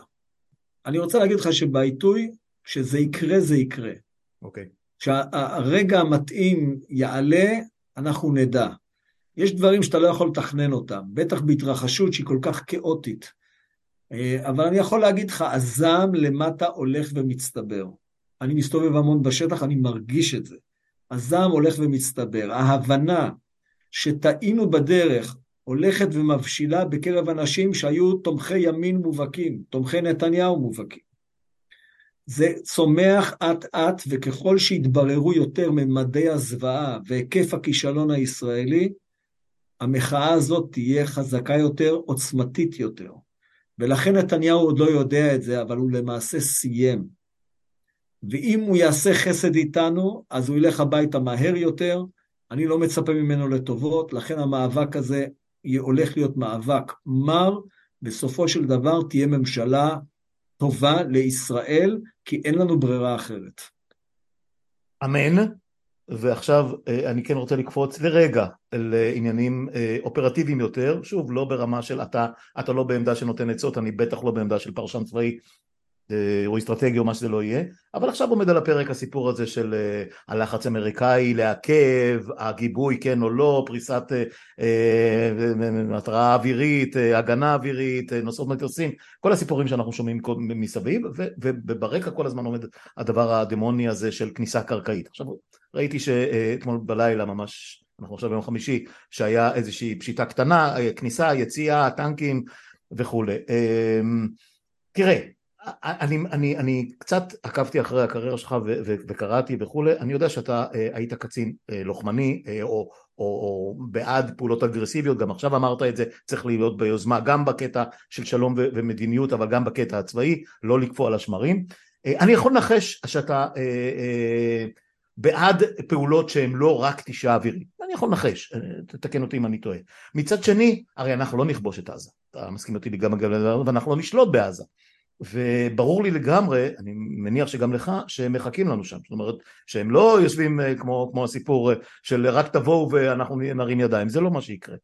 אני רוצה להגיד לך שבעיתוי, כשזה יקרה, זה יקרה. אוקיי. Okay. כשהרגע המתאים יעלה, אנחנו נדע. יש דברים שאתה לא יכול לתכנן אותם, בטח בהתרחשות שהיא כל כך כאוטית. אה, אבל אני יכול להגיד לך, הזעם למטה הולך ומצטבר. אני מסתובב המון בשטח, אני מרגיש את זה. הזעם הולך ומצטבר. ההבנה שטעינו בדרך הולכת ומבשילה בקרב אנשים שהיו תומכי ימין מובהקים, תומכי נתניהו מובהקים. זה צומח אט-אט, וככל שהתבררו יותר ממדי הזוועה והיקף הכישלון הישראלי, המחאה הזאת תהיה חזקה יותר, עוצמתית יותר. ולכן נתניהו עוד לא יודע את זה, אבל הוא למעשה סיים. ואם הוא יעשה חסד איתנו, אז הוא ילך הביתה מהר יותר. אני לא מצפה ממנו לטובות, לכן המאבק הזה הולך להיות מאבק מר. בסופו של דבר תהיה ממשלה טובה לישראל, כי אין לנו ברירה אחרת. אמן. ועכשיו אה, אני כן רוצה לקפוץ לרגע לעניינים אה, אופרטיביים יותר, שוב לא ברמה של אתה, אתה לא בעמדה שנותן עצות, אני בטח לא בעמדה של פרשן צבאי אה, או אסטרטגי או מה שזה לא יהיה, אבל עכשיו עומד על הפרק הסיפור הזה של הלחץ האמריקאי לעכב, הגיבוי כן או לא, פריסת התראה אווירית, הגנה אווירית, נוסעות מטוסים, כל הסיפורים שאנחנו שומעים מסביב, וברקע כל הזמן עומד הדבר הדמוני הזה של כניסה קרקעית. עכשיו ראיתי שאתמול בלילה ממש, אנחנו עכשיו ביום חמישי, שהיה איזושהי פשיטה קטנה, כניסה, יציאה, טנקים וכולי. אמ, תראה, אני, אני, אני קצת עקבתי אחרי הקריירה שלך וקראתי וכולי, אני יודע שאתה אה, היית קצין אה, לוחמני אה, או, או, או בעד פעולות אגרסיביות, גם עכשיו אמרת את זה, צריך להיות ביוזמה גם בקטע של שלום ומדיניות אבל גם בקטע הצבאי, לא לקפוא על השמרים. אני יכול לנחש שאתה אה, אה, בעד פעולות שהן לא רק תשעה אווירית, אני יכול לנחש, אה, תתקן אותי אם אני טועה. מצד שני, הרי אנחנו לא נכבוש את עזה, אתה מסכים אותי גם ואנחנו לא נשלוט בעזה. וברור לי לגמרי, אני מניח שגם לך, שהם מחכים לנו שם, זאת אומרת שהם לא יושבים אה, כמו, כמו הסיפור אה, של רק תבואו ואנחנו נרים ידיים, זה לא מה שיקרה.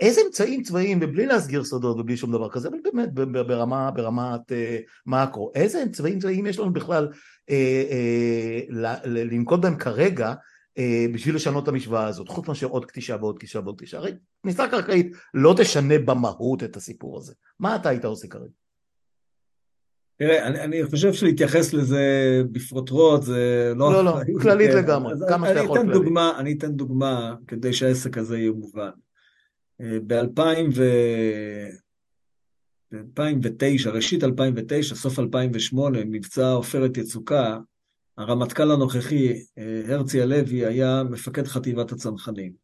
איזה אמצעים צבאיים, ובלי להסגיר סודות ובלי שום דבר כזה, אבל באמת ברמה, ברמת אה, מאקרו, איזה אמצעים צבאיים יש לנו בכלל אה, אה, לנקוט בהם כרגע אה, בשביל לשנות את המשוואה הזאת, חוץ מאשר עוד קטישה ועוד קטישה ועוד קטישה, הרי כניסה קרקעית לא תשנה במהות את הסיפור הזה, מה אתה היית עושה כרגע? תראה, אני, אני חושב שלהתייחס לזה בפרוטרוט זה לא... לא, לא, כללית לגמרי, כמה שאתה יכול כללית. אני אתן דוגמה כדי שהעסק הזה יהיה מובן. אה, ב-2009, ראשית 2009, סוף 2008, מבצע עופרת יצוקה, הרמטכ"ל הנוכחי, אה, הרצי הלוי, היה מפקד חטיבת הצנחנים.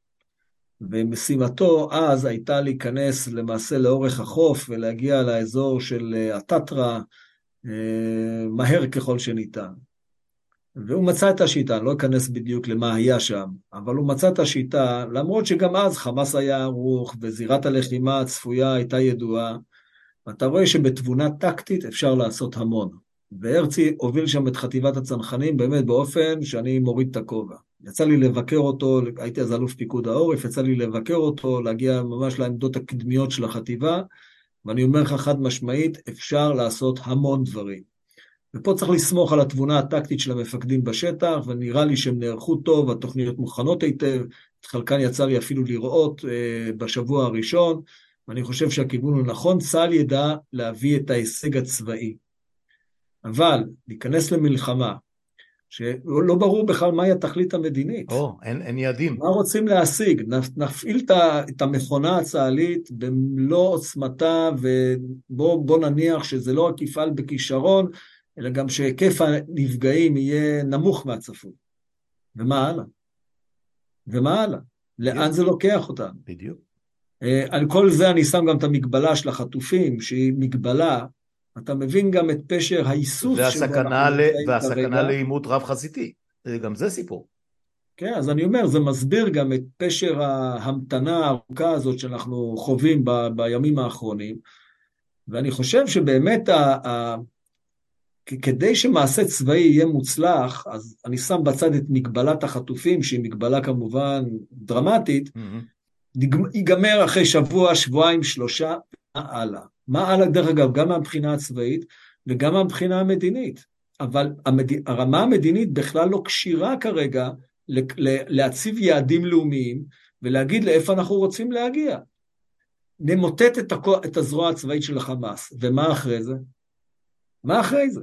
ומשימתו אז הייתה להיכנס למעשה לאורך החוף ולהגיע לאזור של אה, הטטרה, אה, מהר ככל שניתן. והוא מצא את השיטה, אני לא אכנס בדיוק למה היה שם, אבל הוא מצא את השיטה, למרות שגם אז חמאס היה ערוך וזירת הלחימה הצפויה הייתה ידועה, ואתה רואה שבתבונה טקטית אפשר לעשות המון. והרצי הוביל שם את חטיבת הצנחנים באמת באופן שאני מוריד את הכובע. יצא לי לבקר אותו, הייתי אז אלוף פיקוד העורף, יצא לי לבקר אותו, להגיע ממש לעמדות הקדמיות של החטיבה, ואני אומר לך חד משמעית, אפשר לעשות המון דברים. ופה צריך לסמוך על התבונה הטקטית של המפקדים בשטח, ונראה לי שהם נערכו טוב, התוכניות מוכנות היטב, את חלקן יצא לי אפילו לראות אה, בשבוע הראשון, ואני חושב שהכיוון הוא נכון, צה"ל ידע להביא את ההישג הצבאי. אבל להיכנס למלחמה שלא ברור בכלל מהי התכלית המדינית. או, אין, אין יעדים. מה רוצים להשיג? נפעיל את המכונה הצה"לית במלוא עוצמתה, ובוא נניח שזה לא רק יפעל בכישרון, אלא גם שהיקף הנפגעים יהיה נמוך מהצפוי. ומה הלאה? ומה הלאה? לאן זה לוקח אותנו? בדיוק. אה, על כל זה אני שם גם את המגבלה של החטופים, שהיא מגבלה אתה מבין גם את פשר האיסוף והסכנה, ל... והסכנה לעימות רב חזיתי, גם זה סיפור. כן, אז אני אומר, זה מסביר גם את פשר ההמתנה הארוכה הזאת שאנחנו חווים ב... בימים האחרונים, ואני חושב שבאמת ה... ה... כדי שמעשה צבאי יהיה מוצלח, אז אני שם בצד את מגבלת החטופים, שהיא מגבלה כמובן דרמטית, mm-hmm. ייגמר אחרי שבוע, שבועיים, שלושה, הלאה. מה הלאה, דרך אגב, גם מהבחינה הצבאית וגם מהבחינה המדינית. אבל המד... הרמה המדינית בכלל לא כשירה כרגע להציב יעדים לאומיים ולהגיד לאיפה אנחנו רוצים להגיע. נמוטט את, הכ... את הזרוע הצבאית של החמאס, ומה אחרי זה? מה אחרי זה?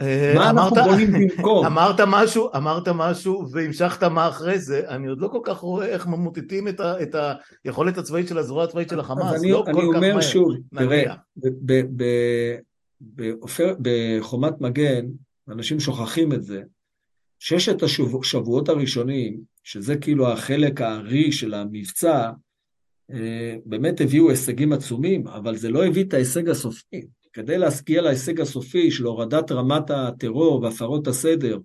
אה, מה אנחנו בונים במקום? אמרת משהו, אמרת משהו והמשכת מה אחרי זה, אני עוד לא כל כך רואה איך ממוטטים את, ה, את היכולת הצבאית של הזרוע הצבאית של החמאס, אני, לא אני כל אומר כך שוב, תראה, בחומת מגן, אנשים שוכחים את זה, ששת השבועות הראשונים, שזה כאילו החלק הארי של המבצע, אה, באמת הביאו הישגים עצומים, אבל זה לא הביא את ההישג הסופי. כדי להשקיע להישג הסופי של הורדת רמת הטרור והפרות הסדר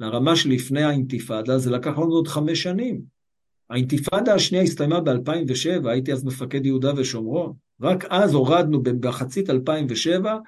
לרמה שלפני האינתיפאדה, זה לקח לנו עוד חמש שנים. האינתיפאדה השנייה הסתיימה ב-2007, הייתי אז מפקד יהודה ושומרון. רק אז הורדנו במחצית 2007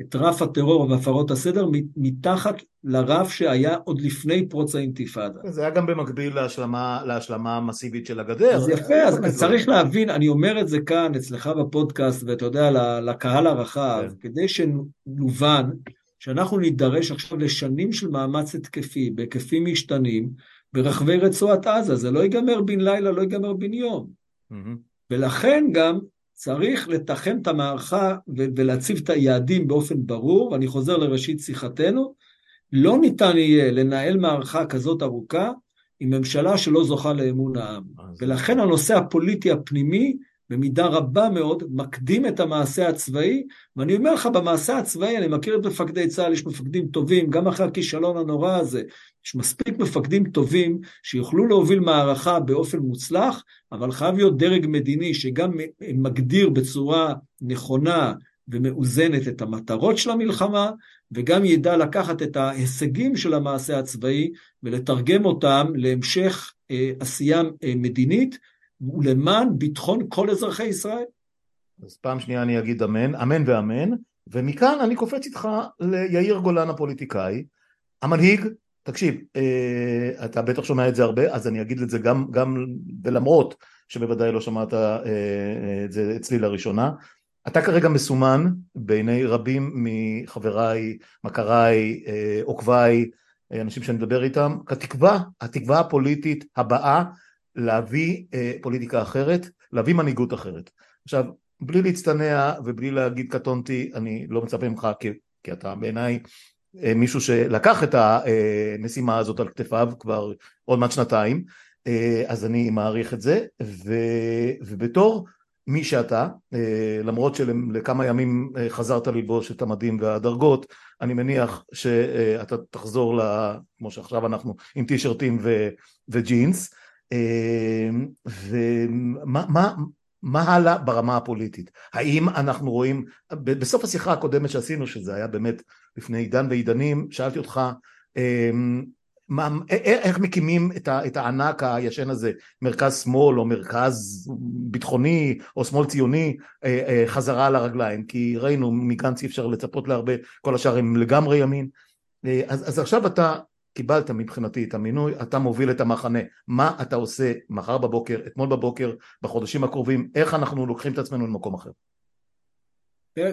את רף הטרור והפרות הסדר מתחת לרף שהיה עוד לפני פרוץ האינתיפאדה. זה היה גם במקביל להשלמה, להשלמה המסיבית של הגדר. אז יפה, אז לא צריך להבין, אני אומר את זה כאן אצלך בפודקאסט, ואתה יודע, לקהל הרחב, כן. כדי שנובן שאנחנו נידרש עכשיו לשנים של מאמץ התקפי, בהיקפים משתנים, ברחבי רצועת עזה, זה לא ייגמר בן לילה, לא ייגמר בן יום. Mm-hmm. ולכן גם צריך לתחם את המערכה ולהציב את היעדים באופן ברור, ואני חוזר לראשית שיחתנו, לא ניתן יהיה לנהל מערכה כזאת ארוכה עם ממשלה שלא זוכה לאמון העם. ולכן הנושא הפוליטי הפנימי במידה רבה מאוד, מקדים את המעשה הצבאי, ואני אומר לך, במעשה הצבאי, אני מכיר את מפקדי צה"ל, יש מפקדים טובים, גם אחרי הכישלון הנורא הזה, יש מספיק מפקדים טובים שיוכלו להוביל מערכה באופן מוצלח, אבל חייב להיות דרג מדיני שגם מגדיר בצורה נכונה ומאוזנת את המטרות של המלחמה, וגם ידע לקחת את ההישגים של המעשה הצבאי ולתרגם אותם להמשך אה, עשייה אה, מדינית ולמען ביטחון כל אזרחי ישראל. אז פעם שנייה אני אגיד אמן, אמן ואמן, ומכאן אני קופץ איתך ליאיר גולן הפוליטיקאי, המנהיג, תקשיב, אה, אתה בטח שומע את זה הרבה, אז אני אגיד את זה גם, גם ולמרות שבוודאי לא שמעת אה, את זה אצלי לראשונה, אתה כרגע מסומן בעיני רבים מחבריי, מכריי, אה, עוקביי, אנשים שאני מדבר איתם, כתקווה, התקווה הפוליטית הבאה להביא אה, פוליטיקה אחרת, להביא מנהיגות אחרת. עכשיו, בלי להצטנע ובלי להגיד קטונתי, אני לא מצפה ממך כי, כי אתה בעיניי אה, מישהו שלקח את המשימה הזאת על כתפיו כבר עוד מעט שנתיים, אה, אז אני מעריך את זה, ו, ובתור מי שאתה, אה, למרות שלכמה ימים אה, חזרת ללבוש את המדים והדרגות, אני מניח שאתה תחזור, ל, כמו שעכשיו אנחנו, עם טישרטים וג'ינס, ומה מה, מה הלאה ברמה הפוליטית? האם אנחנו רואים, בסוף השיחה הקודמת שעשינו, שזה היה באמת לפני עידן ועידנים, שאלתי אותך אמ, מה, איך מקימים את, הענק הישן הזה, מרכז שמאל או מרכז ביטחוני או שמאל ציוני חזרה על הרגליים, כי ראינו מגנץ אי אפשר לצפות להרבה, כל השאר הם לגמרי ימין, אז, אז עכשיו אתה קיבלת מבחינתי את המינוי, אתה מוביל את המחנה, מה אתה עושה מחר בבוקר, אתמול בבוקר, בחודשים הקרובים, איך אנחנו לוקחים את עצמנו למקום אחר?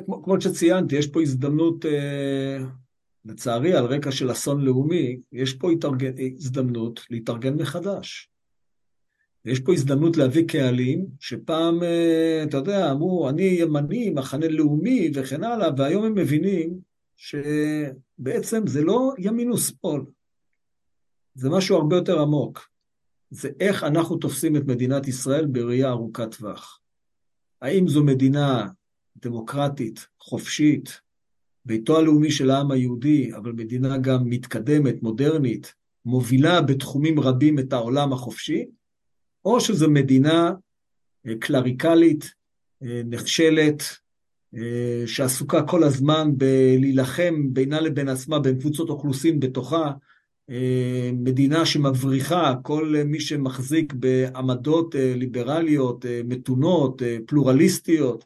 כמו, כמו שציינתי, יש פה הזדמנות, אה, לצערי, על רקע של אסון לאומי, יש פה התארגן, הזדמנות להתארגן מחדש. יש פה הזדמנות להביא קהלים, שפעם, אה, אתה יודע, אמרו, אני ימני, מחנה לאומי וכן הלאה, והיום הם מבינים שבעצם זה לא ימין ושמאל, זה משהו הרבה יותר עמוק. זה איך אנחנו תופסים את מדינת ישראל בראייה ארוכת טווח. האם זו מדינה דמוקרטית, חופשית, ביתו הלאומי של העם היהודי, אבל מדינה גם מתקדמת, מודרנית, מובילה בתחומים רבים את העולם החופשי, או שזו מדינה אה, קלריקלית, אה, נחשלת, אה, שעסוקה כל הזמן בלהילחם בינה לבין עצמה, בין קבוצות אוכלוסין בתוכה, מדינה שמבריחה כל מי שמחזיק בעמדות אה, ליברליות, אה, מתונות, אה, פלורליסטיות.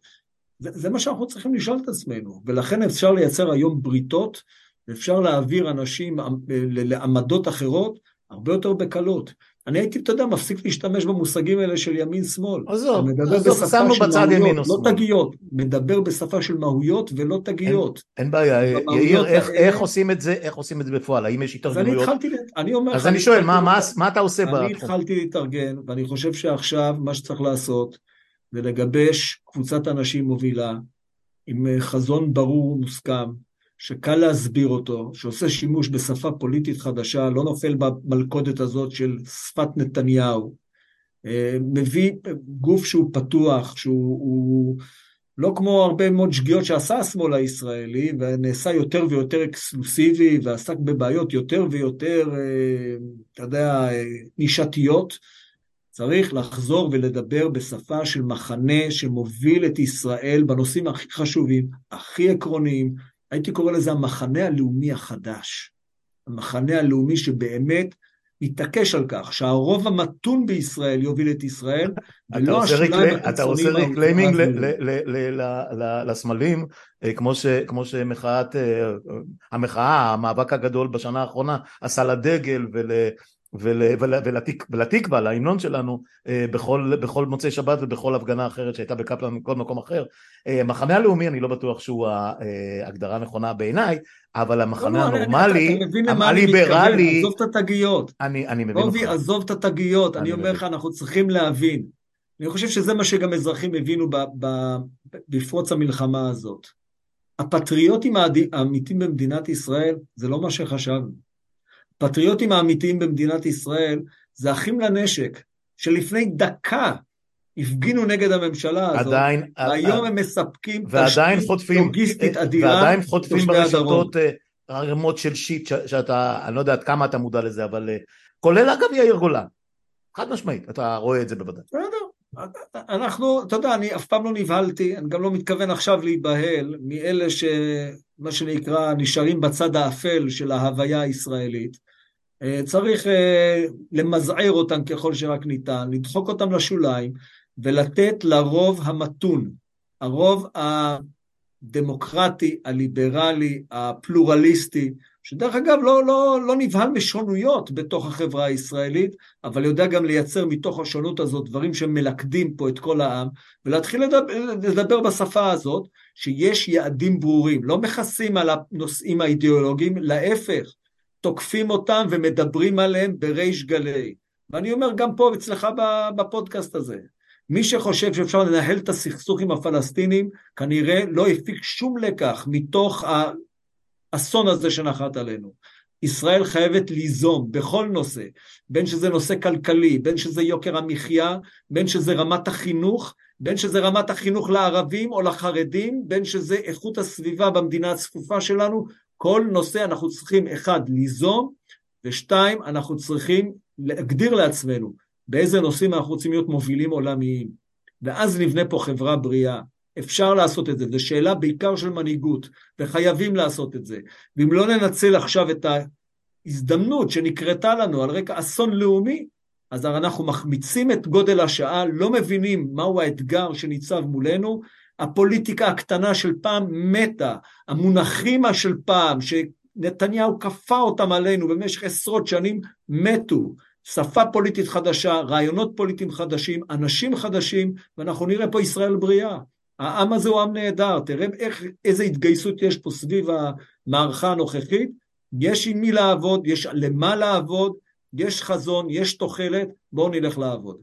זה, זה מה שאנחנו צריכים לשאול את עצמנו, ולכן אפשר לייצר היום בריתות, ואפשר להעביר אנשים לעמדות אחרות הרבה יותר בקלות. אני הייתי, אתה יודע, מפסיק להשתמש במושגים האלה של ימין-שמאל. עזוב, עזוב, שמנו בצד ימין או שמאל. לא תגיות, מדבר בשפה של מהויות ולא תגיות. אין, אין בעיה, יאיר, איך, האלה... איך עושים את זה, איך עושים את זה בפועל? האם יש התארגנויות? אז אני התחלתי, אני אומר אז אני שואל, מה, מה, מה אתה עושה בתחום? אני התחלתי להתארגן, ואני חושב שעכשיו מה שצריך לעשות זה לגבש קבוצת אנשים מובילה, עם חזון ברור ומוסכם, שקל להסביר אותו, שעושה שימוש בשפה פוליטית חדשה, לא נופל במלכודת הזאת של שפת נתניהו, אה, מביא גוף שהוא פתוח, שהוא לא כמו הרבה מאוד שגיאות שעשה השמאל הישראלי, ונעשה יותר ויותר אקסקלוסיבי, ועסק בבעיות יותר ויותר, אה, אתה יודע, נישתיות. צריך לחזור ולדבר בשפה של מחנה שמוביל את ישראל בנושאים הכי חשובים, הכי עקרוניים, הייתי קורא לזה המחנה הלאומי החדש. המחנה הלאומי שבאמת מתעקש על כך שהרוב המתון בישראל יוביל את ישראל, ולא השוליים הקיצוניים. אתה עושה reclaiming לסמלים, אה, כמו שמחאת, אה, המחאה, המאבק הגדול בשנה האחרונה עשה לדגל ול... ול, ול, ולתק, ולתקווה, להמנון שלנו, אה, בכל, בכל מוצאי שבת ובכל הפגנה אחרת שהייתה בקפלן בכל מקום אחר. אה, הלאומי, אני לא בטוח שהוא ההגדרה אה, הנכונה בעיניי, אבל המחנה לא, לא הנורמלי, הליברלי... עזוב את התגיות. אני, אני מבין אותך. עזוב את התגיות, אני, אני אומר לך, אנחנו צריכים להבין. אני חושב שזה מה שגם אזרחים הבינו בפרוץ המלחמה הזאת. הפטריוטים האמיתיים במדינת ישראל זה לא מה שחשבנו. הפטריוטים האמיתיים במדינת ישראל זה אחים לנשק, שלפני דקה הפגינו נגד הממשלה הזאת, עדיין, והיום הם מספקים תשתית לוגיסטית אדירה ועדיין חוטפים. ברשתות אה, ערימות של שיט ש- שאתה, אני לא יודע עד כמה אתה מודע לזה, אבל אה, כולל אגב יאיר גולן, חד משמעית, אתה רואה את זה בוודאי. בסדר. אנחנו, אתה יודע, אני אף פעם לא נבהלתי, אני גם לא מתכוון עכשיו להיבהל מאלה שמה שנקרא נשארים בצד האפל של ההוויה הישראלית. אה, צריך אה, למזער אותם ככל שרק ניתן, לדחוק אותם לשוליים ולתת לרוב המתון, הרוב הדמוקרטי, הליברלי, הפלורליסטי, שדרך אגב לא, לא, לא נבהל משונויות בתוך החברה הישראלית, אבל יודע גם לייצר מתוך השונות הזאת דברים שמלכדים פה את כל העם, ולהתחיל לדבר, לדבר בשפה הזאת, שיש יעדים ברורים, לא מכסים על הנושאים האידיאולוגיים, להפך, תוקפים אותם ומדברים עליהם בריש גלי. ואני אומר גם פה אצלך בפודקאסט הזה, מי שחושב שאפשר לנהל את הסכסוך עם הפלסטינים, כנראה לא הפיק שום לקח מתוך האסון הזה שנחת עלינו. ישראל חייבת ליזום בכל נושא, בין שזה נושא כלכלי, בין שזה יוקר המחיה, בין שזה רמת החינוך, בין שזה רמת החינוך לערבים או לחרדים, בין שזה איכות הסביבה במדינה הצפופה שלנו, כל נושא אנחנו צריכים, אחד, ליזום, ושתיים, אנחנו צריכים להגדיר לעצמנו באיזה נושאים אנחנו רוצים להיות מובילים עולמיים. ואז נבנה פה חברה בריאה. אפשר לעשות את זה, זו שאלה בעיקר של מנהיגות, וחייבים לעשות את זה. ואם לא ננצל עכשיו את ההזדמנות שנקרתה לנו על רקע אסון לאומי, אז אנחנו מחמיצים את גודל השעה, לא מבינים מהו האתגר שניצב מולנו, הפוליטיקה הקטנה של פעם מתה, המונחים של פעם, שנתניהו כפה אותם עלינו במשך עשרות שנים, מתו. שפה פוליטית חדשה, רעיונות פוליטיים חדשים, אנשים חדשים, ואנחנו נראה פה ישראל בריאה. העם הזה הוא עם נהדר, תראה איך, איזה התגייסות יש פה סביב המערכה הנוכחית, יש עם מי לעבוד, יש למה לעבוד, יש חזון, יש תוחלת, בואו נלך לעבוד.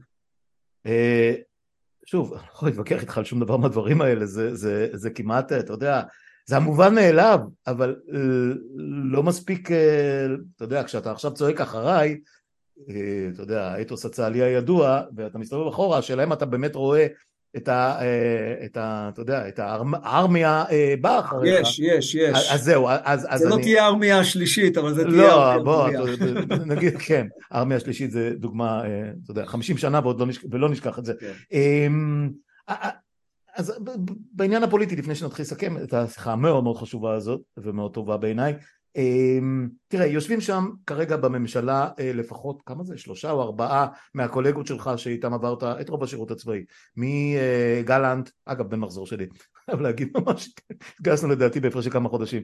שוב, אני לא יכול להתווכח איתך על שום דבר מהדברים האלה, זה, זה, זה כמעט, אתה יודע, זה המובן מאליו, אבל לא מספיק, אתה יודע, כשאתה עכשיו צועק אחריי, אתה יודע, האתוס הצה"לי הידוע, ואתה מסתובב אחורה, השאלה אם אתה באמת רואה את ה... את ה... אתה יודע, את הארמיה באה אחריך. יש, יש, יש. אז זהו, אז... זה לא תהיה הארמיה השלישית, אבל זה תהיה לא, בוא, נגיד, כן, הארמיה השלישית זה דוגמה, אתה יודע, 50 שנה ולא נשכח את זה. אז בעניין הפוליטי, לפני שנתחיל לסכם את השיחה המאוד מאוד חשובה הזאת, ומאוד טובה בעיניי, תראה, יושבים שם כרגע בממשלה לפחות, כמה זה? שלושה או ארבעה מהקולגות שלך שאיתם עברת את רוב השירות הצבאי. מגלנט, אגב בן מחזור שלי, חייב להגיד ממש, התגייסנו לדעתי בהפרש של כמה חודשים,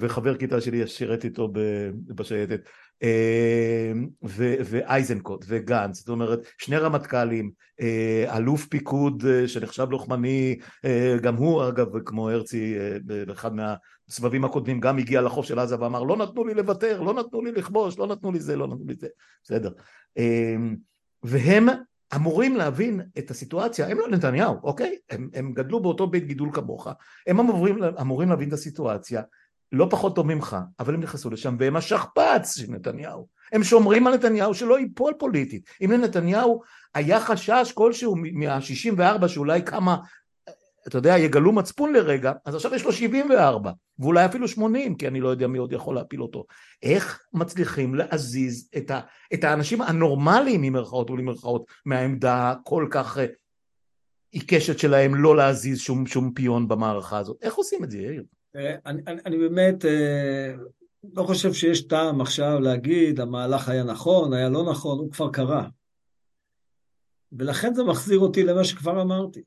וחבר כיתה שלי שירת איתו בשייטת, ואייזנקוט וגנץ, זאת אומרת שני רמטכ"לים, אלוף פיקוד שנחשב לוחמני, גם הוא אגב כמו הרצי באחד מהסבבים הקודמים גם הגיע לחוף של עזה ואמר לא נתנו לי לוותר, לא נתנו לי לכבוש, לא נתנו לי זה, לא נתנו לי זה, בסדר. והם אמורים להבין את הסיטואציה, הם לא נתניהו, אוקיי? הם, הם גדלו באותו בית גידול כמוך, הם אמורים, אמורים להבין את הסיטואציה, לא פחות טוב ממך, אבל הם נכנסו לשם והם השכפ"ץ של נתניהו. הם שומרים על נתניהו שלא ייפול פוליטית. אם לנתניהו היה חשש כלשהו מה-64 שאולי כמה, אתה יודע, יגלו מצפון לרגע, אז עכשיו יש לו 74, ואולי אפילו 80, כי אני לא יודע מי עוד יכול להפיל אותו. איך מצליחים להזיז את, ה, את האנשים הנורמליים, ממרכאות ולמרכאות, מהעמדה כל כך עיקשת שלהם לא להזיז שום, שום פיון במערכה הזאת? איך עושים את זה, יאיר? אני, אני, אני באמת לא חושב שיש טעם עכשיו להגיד המהלך היה נכון, היה לא נכון, הוא כבר קרה. ולכן זה מחזיר אותי למה שכבר אמרתי.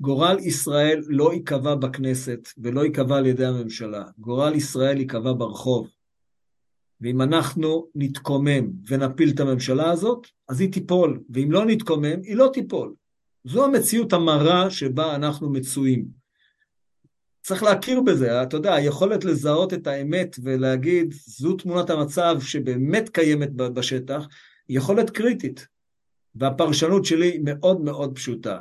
גורל ישראל לא ייקבע בכנסת ולא ייקבע על ידי הממשלה. גורל ישראל ייקבע ברחוב. ואם אנחנו נתקומם ונפיל את הממשלה הזאת, אז היא תיפול. ואם לא נתקומם, היא לא תיפול. זו המציאות המרה שבה אנחנו מצויים. צריך להכיר בזה, אתה יודע, היכולת לזהות את האמת ולהגיד, זו תמונת המצב שבאמת קיימת בשטח, היא יכולת קריטית. והפרשנות שלי מאוד מאוד פשוטה.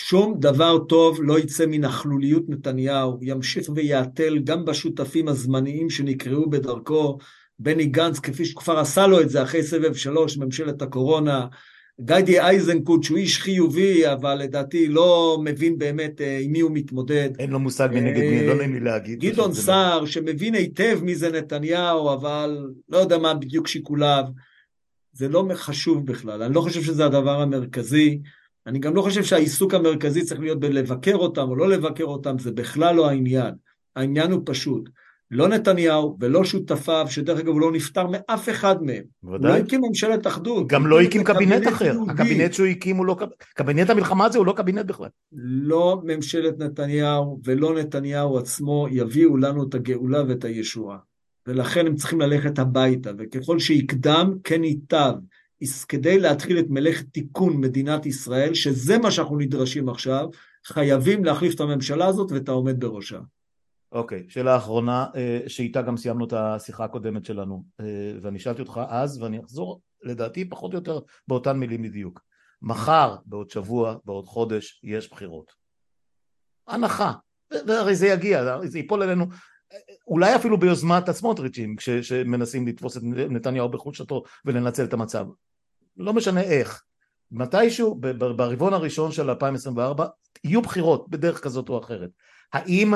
שום דבר טוב לא יצא מנכלוליות נתניהו, ימשיך ויעתל גם בשותפים הזמניים שנקראו בדרכו, בני גנץ, כפי שכבר עשה לו את זה אחרי סבב שלוש, ממשלת הקורונה, גיידי איזנקוט, שהוא איש חיובי, אבל לדעתי לא מבין באמת אה, עם מי הוא מתמודד. אין לו מושג מנגד מי, לא נעים לי להגיד. גדעון סער, שמבין היטב מי זה נתניהו, אבל לא יודע מה בדיוק שיקוליו. זה לא חשוב בכלל, אני לא חושב שזה הדבר המרכזי. אני גם לא חושב שהעיסוק המרכזי צריך להיות בלבקר אותם או לא לבקר אותם, זה בכלל לא העניין. העניין הוא פשוט. לא נתניהו ולא שותפיו, שדרך אגב הוא לא נפטר מאף אחד מהם. בוודאי. הוא לא הקים ממשלת אחדות. גם לא הקים קבינט, קבינט אחר. יהודי. הקבינט שהוא הקים הוא לא... קבינט המלחמה הזה הוא לא קבינט בכלל. לא ממשלת נתניהו ולא נתניהו עצמו יביאו לנו את הגאולה ואת הישועה. ולכן הם צריכים ללכת הביתה, וככל שיקדם, כן ייטב. כדי להתחיל את מלאכת תיקון מדינת ישראל, שזה מה שאנחנו נדרשים עכשיו, חייבים להחליף את הממשלה הזאת ואת העומד בראשה. אוקיי, okay, שאלה אחרונה, אה, שאיתה גם סיימנו את השיחה הקודמת שלנו, אה, ואני שאלתי אותך אז, ואני אחזור לדעתי פחות או יותר באותן מילים בדיוק. מחר, בעוד שבוע, בעוד חודש, יש בחירות. הנחה, והרי זה יגיע, זה ייפול אלינו, אולי אפילו ביוזמת הסמוטריצ'ים, שמנסים לתפוס את נתניהו בחולשתו ולנצל את המצב. לא משנה איך. מתישהו, ברבעון הראשון של 2024, יהיו בחירות בדרך כזאת או אחרת. האם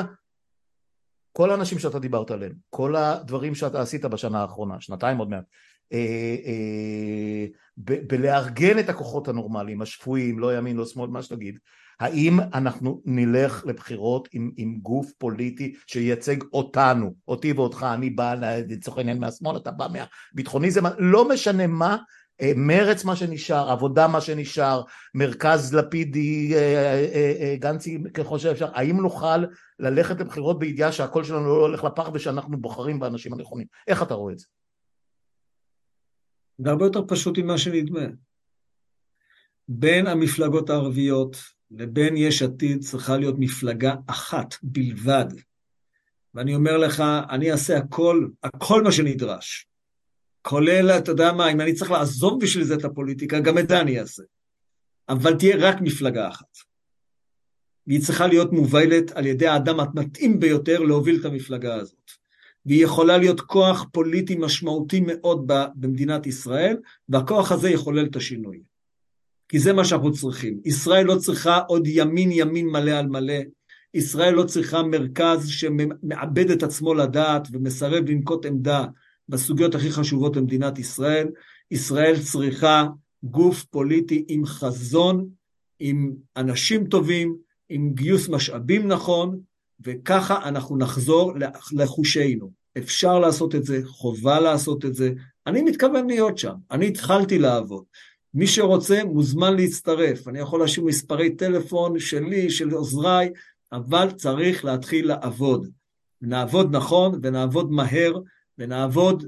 כל האנשים שאתה דיברת עליהם, כל הדברים שאתה עשית בשנה האחרונה, שנתיים עוד מעט, אה, אה, בלארגן את הכוחות הנורמליים, השפויים, לא ימין, לא שמאל, מה שתגיד, האם אנחנו נלך לבחירות עם, עם גוף פוליטי שייצג אותנו, אותי ואותך, אני בא לצורך העניין מהשמאל, אתה בא מהביטחוניזם, לא משנה מה, אה, מרץ מה שנשאר, עבודה מה שנשאר, מרכז לפידי, אה, אה, גנצי ככל שאפשר, האם נוכל ללכת לבחירות בידיעה שהקול שלנו לא הולך לפח ושאנחנו בוחרים באנשים הנכונים? איך אתה רואה את זה? זה הרבה יותר פשוט ממה שנדמה. בין המפלגות הערביות לבין יש עתיד צריכה להיות מפלגה אחת בלבד. ואני אומר לך, אני אעשה הכל, הכל מה שנדרש. כולל, אתה יודע מה, אם אני צריך לעזוב בשביל זה את הפוליטיקה, גם את זה אני אעשה. אבל תהיה רק מפלגה אחת. והיא צריכה להיות מובלת על ידי האדם המתאים ביותר להוביל את המפלגה הזאת. והיא יכולה להיות כוח פוליטי משמעותי מאוד במדינת ישראל, והכוח הזה יחולל את השינוי. כי זה מה שאנחנו צריכים. ישראל לא צריכה עוד ימין ימין מלא על מלא, ישראל לא צריכה מרכז שמאבד את עצמו לדעת ומסרב לנקוט עמדה בסוגיות הכי חשובות למדינת ישראל. ישראל צריכה גוף פוליטי עם חזון, עם אנשים טובים, עם גיוס משאבים נכון, וככה אנחנו נחזור לחושינו. אפשר לעשות את זה, חובה לעשות את זה. אני מתכוון להיות שם, אני התחלתי לעבוד. מי שרוצה מוזמן להצטרף, אני יכול להשאיר מספרי טלפון שלי, של עוזריי, אבל צריך להתחיל לעבוד. נעבוד נכון ונעבוד מהר ונעבוד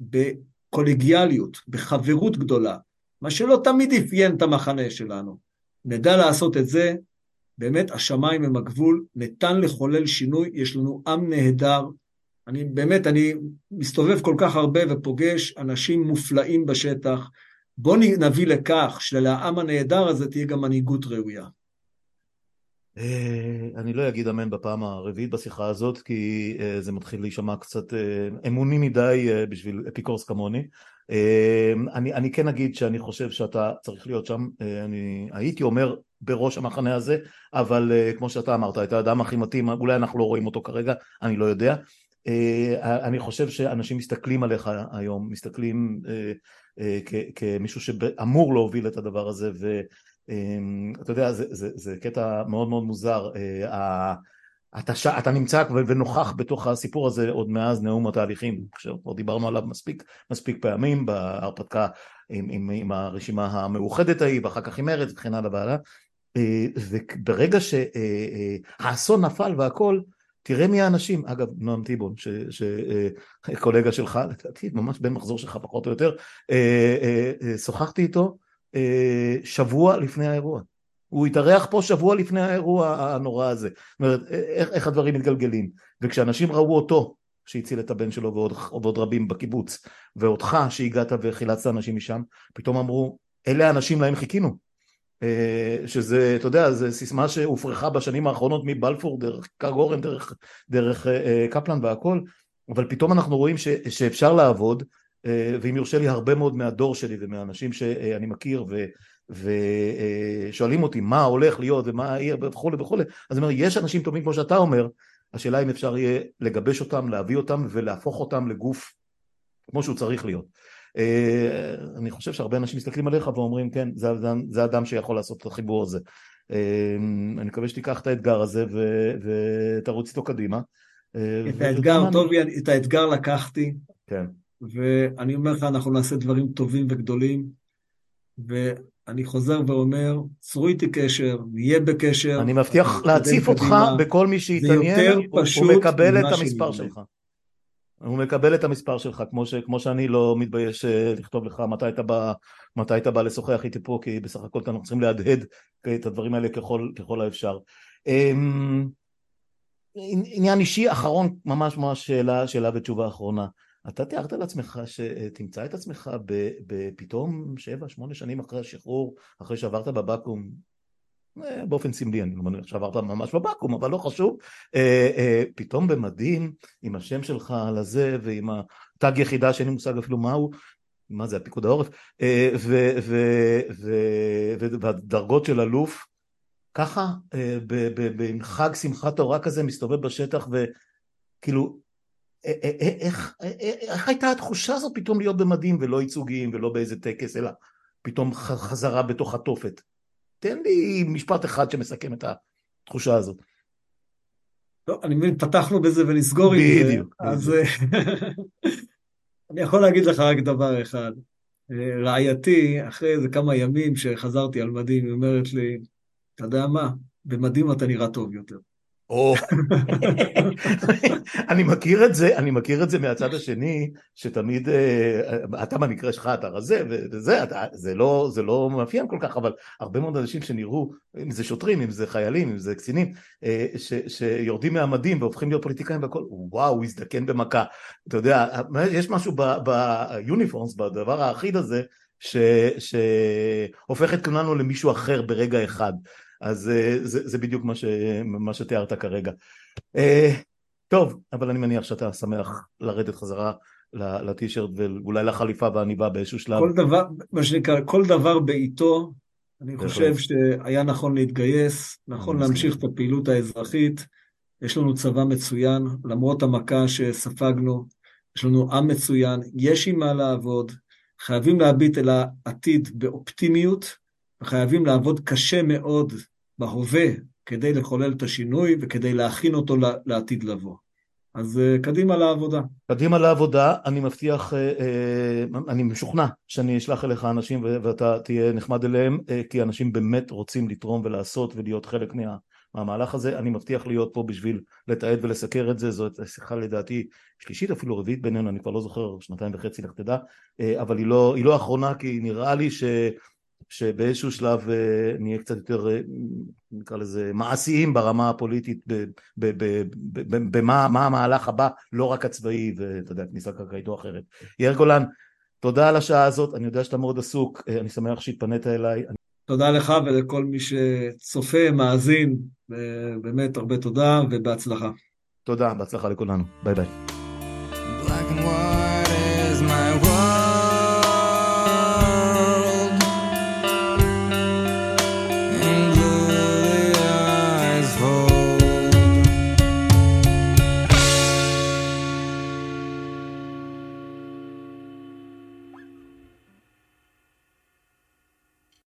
בקולגיאליות, בחברות גדולה, מה שלא תמיד אפיין את המחנה שלנו. נדע לעשות את זה, באמת השמיים הם הגבול, ניתן לחולל שינוי, יש לנו עם נהדר. אני באמת, אני מסתובב כל כך הרבה ופוגש אנשים מופלאים בשטח, בואו נביא לכך שלעם הנהדר הזה תהיה גם מנהיגות ראויה. אה, אני לא אגיד אמן בפעם הרביעית בשיחה הזאת כי אה, זה מתחיל להישמע קצת אה, אמוני מדי בשביל אפיקורס כמוני אני, אני כן אגיד שאני חושב שאתה צריך להיות שם אני הייתי אומר בראש המחנה הזה אבל כמו שאתה אמרת את האדם הכי מתאים אולי אנחנו לא רואים אותו כרגע אני לא יודע אני חושב שאנשים מסתכלים עליך היום מסתכלים אה, כמישהו שאמור להוביל את הדבר הזה ואתה יודע זה, זה, זה קטע מאוד מאוד מוזר אה, אתה, ש... אתה נמצא ונוכח בתוך הסיפור הזה עוד מאז נאום התהליכים, כבר דיברנו עליו מספיק, מספיק פעמים בהרפתקה עם, עם, עם הרשימה המאוחדת ההיא ואחר כך עם מרץ וכן הלאה והלאה. אה, וברגע שהאסון נפל והכל תראה מי האנשים, אגב נועם טיבון, שקולגה אה, שלך, לדעתי ממש בן מחזור שלך פחות או יותר, אה, אה, שוחחתי איתו שבוע לפני האירוע. הוא התארח פה שבוע לפני האירוע הנורא הזה. זאת אומרת, איך, איך הדברים מתגלגלים. וכשאנשים ראו אותו, שהציל את הבן שלו ועוד, ועוד רבים בקיבוץ, ואותך שהגעת וחילצת אנשים משם, פתאום אמרו, אלה האנשים להם חיכינו. אה, שזה, אתה יודע, זו סיסמה שהופרחה בשנים האחרונות מבלפור דרך קרגורן, דרך, דרך אה, קפלן והכל, אבל פתאום אנחנו רואים ש, שאפשר לעבוד, ואם יורשה לי הרבה מאוד מהדור שלי ומהאנשים שאני מכיר ו... ושואלים אותי מה הולך להיות ומה העיר וכולי וכולי? אז אני אומר יש אנשים טובים כמו שאתה אומר השאלה אם אפשר יהיה לגבש אותם להביא אותם ולהפוך אותם לגוף כמו שהוא צריך להיות. אה, אני חושב שהרבה אנשים מסתכלים עליך ואומרים כן זה אדם, זה אדם שיכול לעשות את החיבור הזה אה, אני מקווה שתיקח את האתגר הזה ותרוץ איתו קדימה אה, את האתגר, טובי, את האתגר לקחתי כן ואני אומר לך אנחנו נעשה דברים טובים וגדולים ואני חוזר ואומר, צרו איתי קשר, נהיה בקשר. אני מבטיח להציף אותך בכל מי שיתעניין, הוא מקבל את המספר שלך. הוא מקבל את המספר שלך, כמו, ש, כמו שאני לא מתבייש אה, לכתוב לך מתי אתה בא, מתי אתה בא לשוחח איתי פה, כי בסך הכל אנחנו צריכים להדהד את הדברים האלה ככל, ככל האפשר. אמ, עניין אישי אחרון, ממש ממש שאלה, שאלה ותשובה אחרונה. אתה תיארת לעצמך שתמצא את עצמך בפתאום שבע, שמונה שנים אחרי השחרור, אחרי שעברת בבקו"ם, באופן סמלי, אני לא מניח שעברת ממש בבקו"ם, אבל לא חשוב, אה, אה, פתאום במדים, עם השם שלך על הזה ועם התג יחידה שאין לי מושג אפילו מהו, מה זה, הפיקוד העורף, והדרגות של אלוף, ככה, עם חג שמחת תורה כזה, מסתובב בשטח וכאילו איך הייתה התחושה הזאת פתאום להיות במדים ולא ייצוגיים ולא באיזה טקס אלא פתאום חזרה בתוך התופת תן לי משפט אחד שמסכם את התחושה הזאת. לא, אני מבין, פתחנו בזה ונסגור עם זה. בדיוק. אז אני יכול להגיד לך רק דבר אחד. רעייתי, אחרי איזה כמה ימים שחזרתי על מדים, היא אומרת לי, אתה יודע מה, במדים אתה נראה טוב יותר. או, אני מכיר את זה, אני מכיר את זה מהצד השני, שתמיד, אה, אתה במקרה שלך אתה רזה, וזה, אתה, זה לא, זה לא מאפיין כל כך, אבל הרבה מאוד אנשים שנראו, אם זה שוטרים, אם זה חיילים, אם זה קצינים, אה, ש, שיורדים מהמדים והופכים להיות פוליטיקאים והכל, וואו, הוא הזדקן במכה. אתה יודע, יש משהו ביוניפורמס, בדבר האחיד הזה, שהופך את כולנו למישהו אחר ברגע אחד. אז אה, זה, זה בדיוק מה, ש, מה שתיארת כרגע. אה, טוב, אבל אני מניח שאתה שמח לרדת חזרה לטישרט ואולי לחליפה והעניבה באיזשהו שלב. כל דבר, מה שנקרא, כל דבר בעיתו, אני חושב שהיה נכון להתגייס, נכון להמשיך את הפעילות האזרחית. יש לנו צבא מצוין, למרות המכה שספגנו, יש לנו עם מצוין, יש עם מה לעבוד, חייבים להביט אל העתיד באופטימיות, וחייבים לעבוד קשה מאוד בהווה כדי לחולל את השינוי וכדי להכין אותו לעתיד לבוא. אז אה, קדימה לעבודה. קדימה לעבודה, אני מבטיח, אה, אה, אני משוכנע שאני אשלח אליך אנשים ואתה תהיה נחמד אליהם, כי אנשים באמת רוצים לתרום ולעשות ולהיות חלק מה, מהמהלך הזה. אני מבטיח להיות פה בשביל לתעד ולסקר את זה, זאת שיחה לדעתי שלישית אפילו רביעית בינינו, אני כבר לא זוכר, שנתיים וחצי לך תדע, אבל היא לא, היא לא אחרונה כי נראה לי ש... שבאיזשהו שלב אה, נהיה קצת יותר, אה, נקרא לזה, מעשיים ברמה הפוליטית, במה המהלך הבא, לא רק הצבאי, ואתה יודע, כניסה קרקעית או אחרת. יאיר גולן, תודה על השעה הזאת, אני יודע שאתה מאוד עסוק, אה, אני שמח שהתפנית אליי. תודה לך ולכל מי שצופה, מאזין, באמת הרבה תודה ובהצלחה. תודה, בהצלחה לכולנו, ביי ביי.